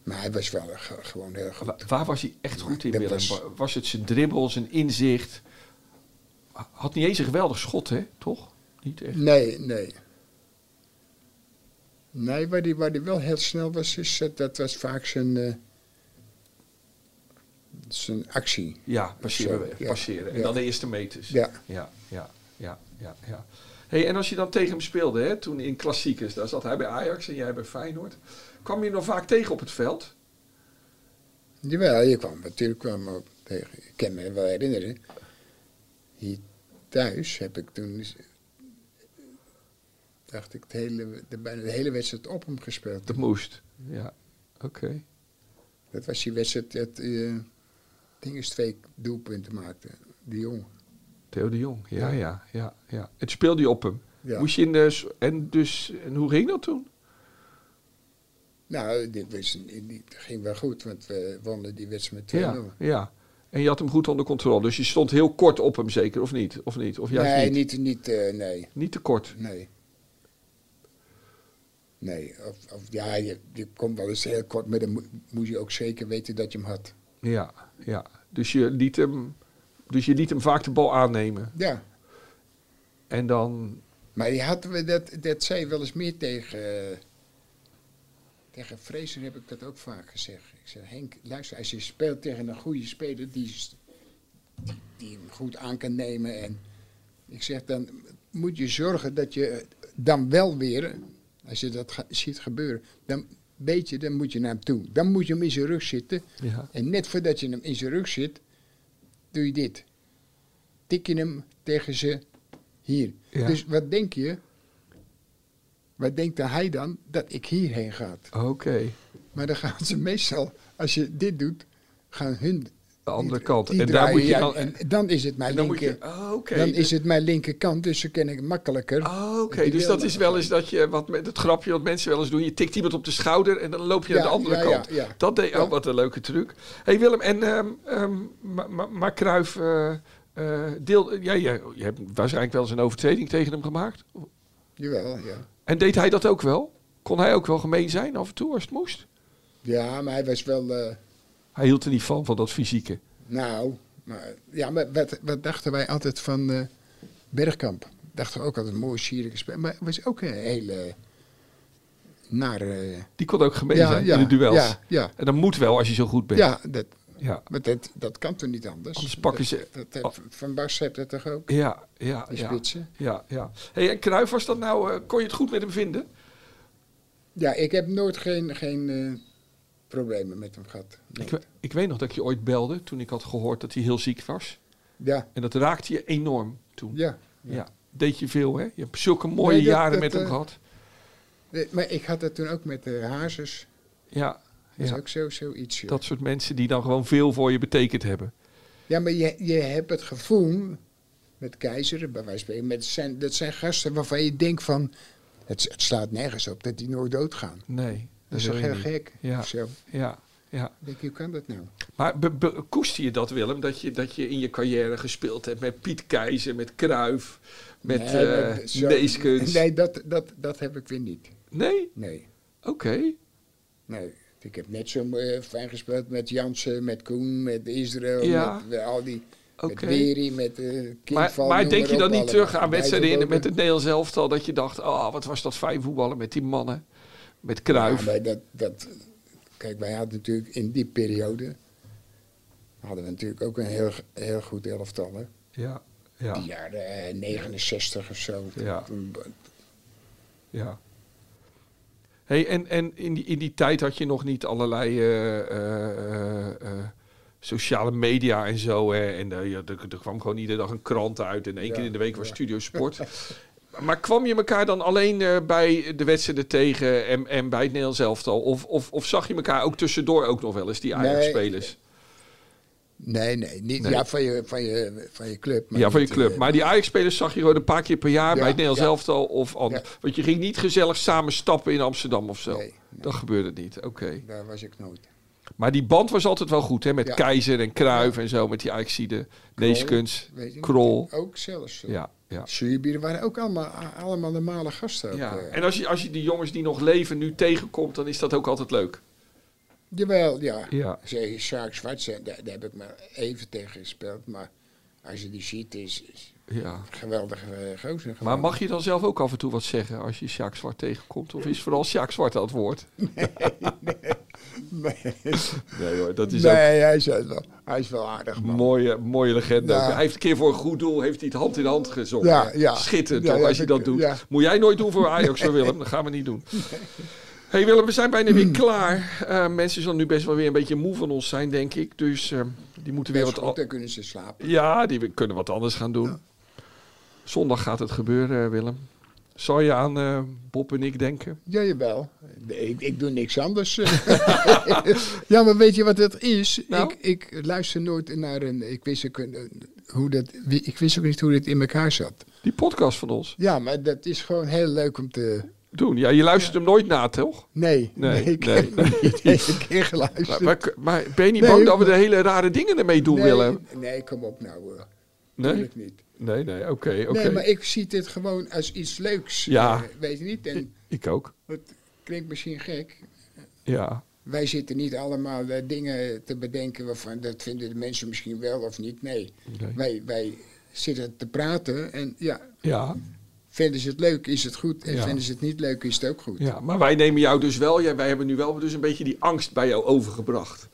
maar hij was wel ge- gewoon heel goed. Wa- waar was hij echt goed in, Dat Willem? was- Was... was het zijn dribbel, zijn inzicht? Had niet eens een geweldig schot, hè? Toch? Niet echt. Nee, nee. Nee, waar die, waar die wel heel snel was, is, eh, dat was vaak zijn, eh, zijn actie. Ja, passeren. Zo, ja. passeren. En Ja. dan de eerste meters. Ja. ja, ja, ja, ja. ja. Hey, en als je dan tegen hem speelde, hè, toen in klassiekers, daar zat hij bij Ajax en jij bij Feyenoord. Kwam je hem nog vaak tegen op het veld? Jawel, je kwam natuurlijk kwam ook tegen. Ik kan me wel herinneren. Hier thuis heb ik toen. Dacht ik de hele, de, bijna de hele wedstrijd op hem gespeeld. Dat moest. Ja, oké. Dat was die wedstrijd dat uh, Dinges twee doelpunten maakte. Die jongen. Theo de Jong, ja, Ja. ja, ja. ja. Het speelde je op hem. Ja. Moest je in de... En, dus, en hoe ging dat toen? Nou, dit was, ging wel goed, want we wonnen die wedstrijd met 2-0. Ja, ja. En je had hem goed onder controle. Dus je stond heel kort op hem zeker, of niet? Of niet? Of juist nee, niet? niet, niet eh, nee, Niet te kort. nee. Nee, of, of ja, je, je komt wel eens heel kort, maar dan moet, je ook zeker weten dat je hem had. Ja, ja. Dus je liet hem, dus je liet hem vaak de bal aannemen. Ja, En dan... maar je had, dat, dat zei je wel eens meer tegen, tegen Fraser heb ik dat ook vaak gezegd. Ik zeg, Henk, luister, als je speelt tegen een goede speler die, die, die hem goed aan kan nemen. En ik zeg, dan moet je zorgen dat je dan wel weer, als je dat ga- ziet gebeuren, dan beetje, dan moet je naar hem toe. Dan moet je hem in zijn rug zitten. Ja. En net voordat je hem in zijn rug zit, doe je dit. Tik je hem tegen ze hier. Ja. Dus wat denk je? Wat denkt hij dan? Dat ik hierheen ga. Oké. Maar dan gaan ze meestal, als je dit doet, gaan hun... De andere kant. die En daar moet je ja, dan... en dan is het mijn linker... je... Oh. Dan is het mijn linkerkant, dus dan ken ik makkelijker. Oh, Oké, dus dat is wel eens dat je, wat met het grapje wat mensen wel eens doen, je tikt iemand op de schouder en dan loop je naar Ja, de andere ja, kant. Dat deed, Ja. oh, wat een leuke truc. hey Willem, en, ehm ehm maar, maar, maar Cruijff, eh, eh, deel, ja, je, je hebt waarschijnlijk wel eens een overtreding tegen hem gemaakt. Jawel, ja. En deed hij dat ook wel? Kon hij ook wel gemeen zijn af en toe als het moest? Ja, maar hij was wel... eh, Hij hield er niet van, van dat fysieke. nou, maar, ja, maar wat, wat dachten wij altijd van eh, Bergkamp? Dachten we ook altijd een mooi, sierlijke spel. Maar hij was ook een hele nare... Die kon ook gemeen ja, zijn ja, in de duels. Ja, ja, En dat moet wel als je zo goed bent. ja dat, ja. maar dat, dat kan toch niet anders? Anders pakken ze- Dat, dat, dat- van Bas heeft dat toch ook? Ja, ja, Die ja. spitsen. Ja, ja. Hey, en Cruijff, was dat nou, eh, kon je het goed met hem vinden? Ja, ik heb nooit geen, geen eh, problemen met hem gehad. Ik, ik weet nog dat ik je ooit belde toen ik had gehoord dat hij heel ziek was. Ja, En dat raakte je enorm toen. ja. Ja. Deed je veel, hè? Je hebt zulke mooie Nee, dat- jaren dat, met hem eh, gehad. Nee, Maar ik had dat toen ook met de Hazes. Ja, Dat is ja. ook zo, zoiets. joh. dat soort mensen die dan gewoon veel voor je betekend hebben. Ja, maar je, je hebt het gevoel met Keizer, bij wijze van spreken, met zijn, dat zijn gasten waarvan je denkt van, het, het slaat nergens op dat die nooit doodgaan. Nee, Dat is toch heel niet. gek? Ja. Zo. Ja, ja. Ik denk, hoe kan dat nou? Maar koester je dat, Willem? Dat je, dat je in je carrière gespeeld hebt met Piet Keizer, met Kruif, met Nee, eh? Nee, dat, dat, dat heb ik weer niet. Nee? Nee, Oké. nee. Ik heb net zo eh, fijn gespeeld met Jansen, met Koen, met Israël, Ja. met eh, al die... Oké. Met Weri, met uh, Maar, maar denk je dan niet terug aan wedstrijden in, met het Nederlands elftal dat je dacht, oh, wat was dat fijn voetballen met die mannen, met Kruif? maar dat, dat, kijk, wij hadden natuurlijk in die periode hadden we natuurlijk ook een heel, heel goed elftal. Hè? Ja, ja, Die jaren eh, 69 of zo. Ja. Ja. Hey, en en in, die, in die tijd had je nog niet allerlei eh, eh, eh, eh, sociale media en zo. Hè? En eh, ja, er, er kwam gewoon iedere dag een krant uit en één Ja, keer in de week was ja. Studio Sport. maar kwam je elkaar dan alleen eh, bij de wedstrijden tegen en, en bij het Nederlands elftal? Of, of, of zag je elkaar ook tussendoor ook nog wel eens, die. Ajax-spelers? Nee, nee, niet, Nee. Ja, van je, van, je, van je club. maar Ja, van je niet, club. eh, Maar die Ajax-spelers zag je gewoon een paar keer per jaar Ja, bij het Nederlands ja. elftal of anders. Ja. Want je ging niet gezellig samen stappen in Amsterdam of zo. Nee, nee. Dat gebeurde niet, oké. Daar was ik nooit. Maar die band was altijd wel goed, hè? Met. Keizer en Kruif en zo, met die Ajaxide, Neeskens, niet? Krol. Ook zelfs. Ja, ja. Zuurbieren waren ook allemaal, allemaal normale gasten. Ook, ja. eh. En als je, als je die jongens die nog leven nu tegenkomt, dan is dat ook altijd leuk. Jawel, ja. Ja. Zeg, Sjaak Zwart, daar, daar heb ik maar even tegen gespeeld. Maar als je die ziet, is, is Ja. geweldige uh, gozer. Maar mag je dan zelf ook af en toe wat zeggen als je Sjaak Zwart tegenkomt? Of is vooral Sjaak Zwart aan het woord? Nee, Nee hoor, dat is ook nee hij, is wel, hij is wel aardig, man. mooie, mooie legende. Ja. Hij heeft een keer voor een goed doel heeft hij het hand in hand gezongen. Ja, ja. Schitterend Ja, toch, ja, als je dat doet. Moet jij nooit doen voor Ajax, Willem. Dat gaan we niet doen. hey Willem, we zijn bijna weer klaar. Eh, mensen zullen nu best wel weer een beetje moe van ons zijn, denk ik. Dus eh, die moeten weer wat... goed, dan kunnen ze slapen. Ja, die kunnen wat anders gaan doen. Zondag gaat het gebeuren, eh, Willem. Zal je aan eh, Bob en ik denken? Ja, jawel. Ik, ik doe niks anders. ja, maar weet je wat het is? Nou? Ik, ik luister nooit naar een... Ik wist, ook, een- hoe dat, ik wist ook niet hoe dit in elkaar zat. Die podcast van ons. Ja, maar dat is gewoon heel leuk om te... Doen. Ja, je luistert hem nooit na, toch? Nee, Nee, nee, ik nee. heb nog niet een keer geluisterd. Maar, maar, maar ben je niet Nee, bang dat we de hele rare dingen ermee doen, nee, Willem? nee, kom op nou. hoor. Nee? Tuurlijk niet. Nee, nee, oké, oké. Nee, maar ik zie dit gewoon als iets leuks. Ja. eh, weet je niet? En Ik ook. het klinkt misschien gek. Ja. Wij zitten niet allemaal eh, dingen te bedenken waarvan dat vinden de mensen misschien wel of niet. Nee. Nee. Wij, wij zitten te praten en ja, Ja, vinden ze het leuk, is het goed. En Ja. vinden ze het niet leuk, is het ook goed. ja, maar wij nemen jou dus wel, ja, wij hebben nu wel dus een beetje die angst bij jou overgebracht.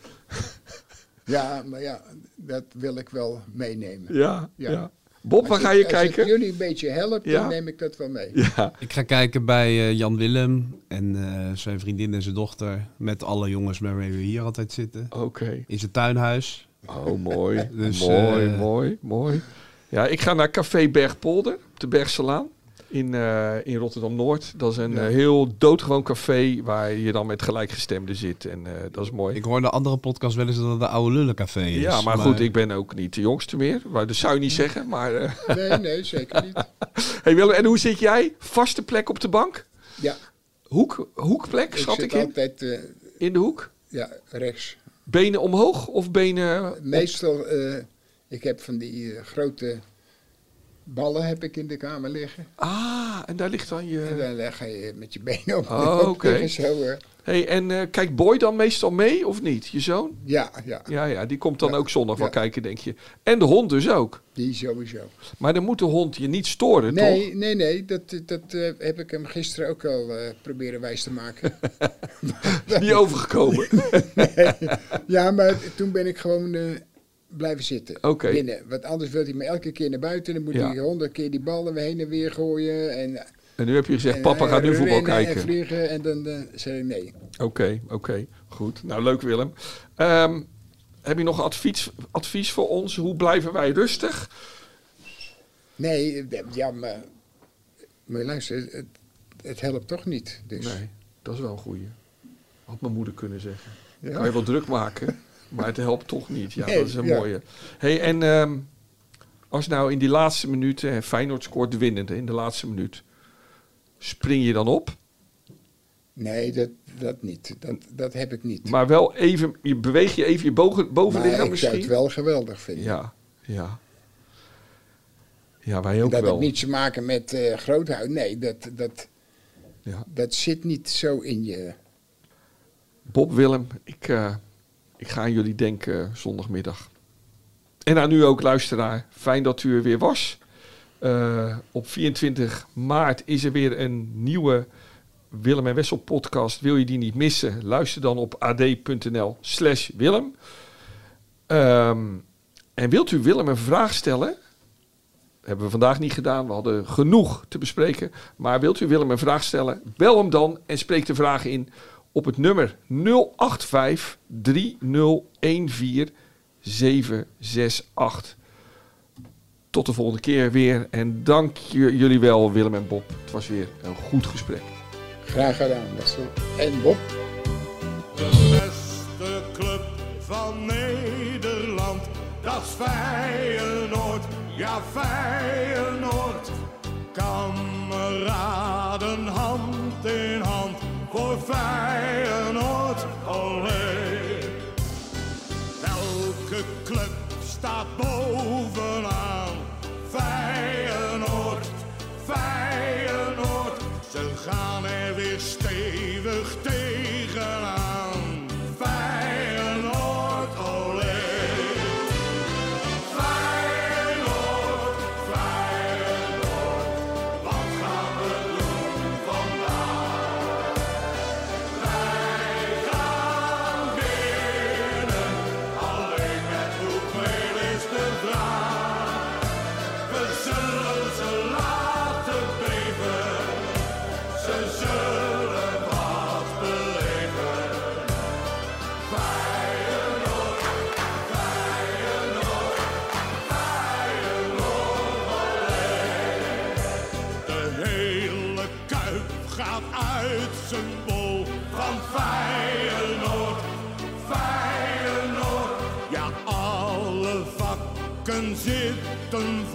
Ja, maar ja, dat wil ik wel meenemen. Ja, ja. Ja. Bob, waar Als ga je als kijken? het jullie een beetje helpt, Ja. dan neem ik dat wel mee. Ja, Ik ga kijken bij eh, Jan Willem en eh, zijn vriendin en zijn dochter. Met alle jongens waarmee we hier altijd zitten. oké. In zijn tuinhuis. Oh, mooi. Dus, mooi, eh, mooi, mooi. Ja, ik ga naar Café Bergpolder op de Bergselaan in, eh, in Rotterdam-Noord. Dat is een Ja. eh, heel doodgewoon café waar je dan met gelijkgestemden zit. En eh, dat is mooi. Ik hoor in de andere podcast wel eens dat het de oude lullencafé is. ja, maar goed, ik ben ook niet de jongste meer. Maar dat zou je niet zeggen. Maar, eh, Nee, nee, zeker niet. hey Willem, en hoe zit jij? Vaste plek op de bank? Ja, Hoek, hoekplek, ik schat ik in? altijd In de hoek? ja, rechts. Benen omhoog of benen... op- Meestal, eh, ik heb van die grote ballen heb ik in de kamer liggen. Ah, en daar ligt dan En je... dan leg je met je benen op. Oh, oké. Zo, eh. Hey, en eh kijkt Boy dan meestal mee of niet? Je zoon? ja, ja, Ja, ja, die komt dan Ja, ook zondag wel ja. kijken, denk je. En de hond dus ook. die sowieso. Maar dan moet de hond je niet storen, Nee, toch? nee, nee, dat, dat eh, heb ik hem gisteren ook al proberen wijs te maken. Niet overgekomen. ja, maar toen ben ik gewoon blijven zitten. Oké. Binnen. Want anders wil hij me elke keer naar buiten. Dan moet Ja. hij honderd keer die ballen weer heen en weer gooien. En, En nu heb je gezegd, en, papa eh, gaat nu voetbal rennen En kijken. vliegen. En dan eh, zei ik nee. Oké, oké. Goed. Nou, leuk Willem. Ehm, heb je nog advies, advies voor ons? Hoe blijven wij rustig? Nee, eh, ja, maar... Maar luister, het, het helpt toch niet. Dus. Nee, dat is wel een goeie. Had mijn moeder kunnen zeggen. Ja. Kan je wel druk maken, maar het helpt toch niet. Ja, Nee, dat is een ja. mooie. Hey, en ehm, als nou in die laatste minuut, eh, Feyenoord scoort de winnende in de laatste minuut. Spring je dan op? Nee, dat, dat niet. Dat, dat heb ik niet. Maar wel even, je beweeg je even je boven, bovenlichaam maar ik zou misschien? het wel geweldig vinden. Ja, ja. Ja, wij ook dat wel. heeft niets te maken met groothuis. Nee, dat, dat, Ja. dat zit niet zo in je. Bob Willem, ik, eh, ik ga aan jullie denken zondagmiddag. En aan u ook, luisteraar. Fijn dat u er weer was. Eh, op 24 maart is er weer een nieuwe Willem en Wessel podcast. Wil je die niet missen? Luister dan op ad.nl slash Willem. Ehm, en wilt u Willem een vraag stellen? hebben we vandaag niet gedaan. We hadden genoeg te bespreken. Maar wilt u Willem een vraag stellen? Bel hem dan en spreek de vraag in op het nummer 085 3014 768. Tot de volgende keer weer. En dank jullie wel, Willem en Bob. Het was weer een goed gesprek. Graag gedaan, Wessel. En Bob? De beste club van Nederland, dat is Feyenoord, ja Feyenoord. Kameraden hand in hand voor Feyenoord, olé. Elke club staat bovenaan, gaat uit zijn bol van Feyenoord, Feyenoord. Ja, alle vakken zitten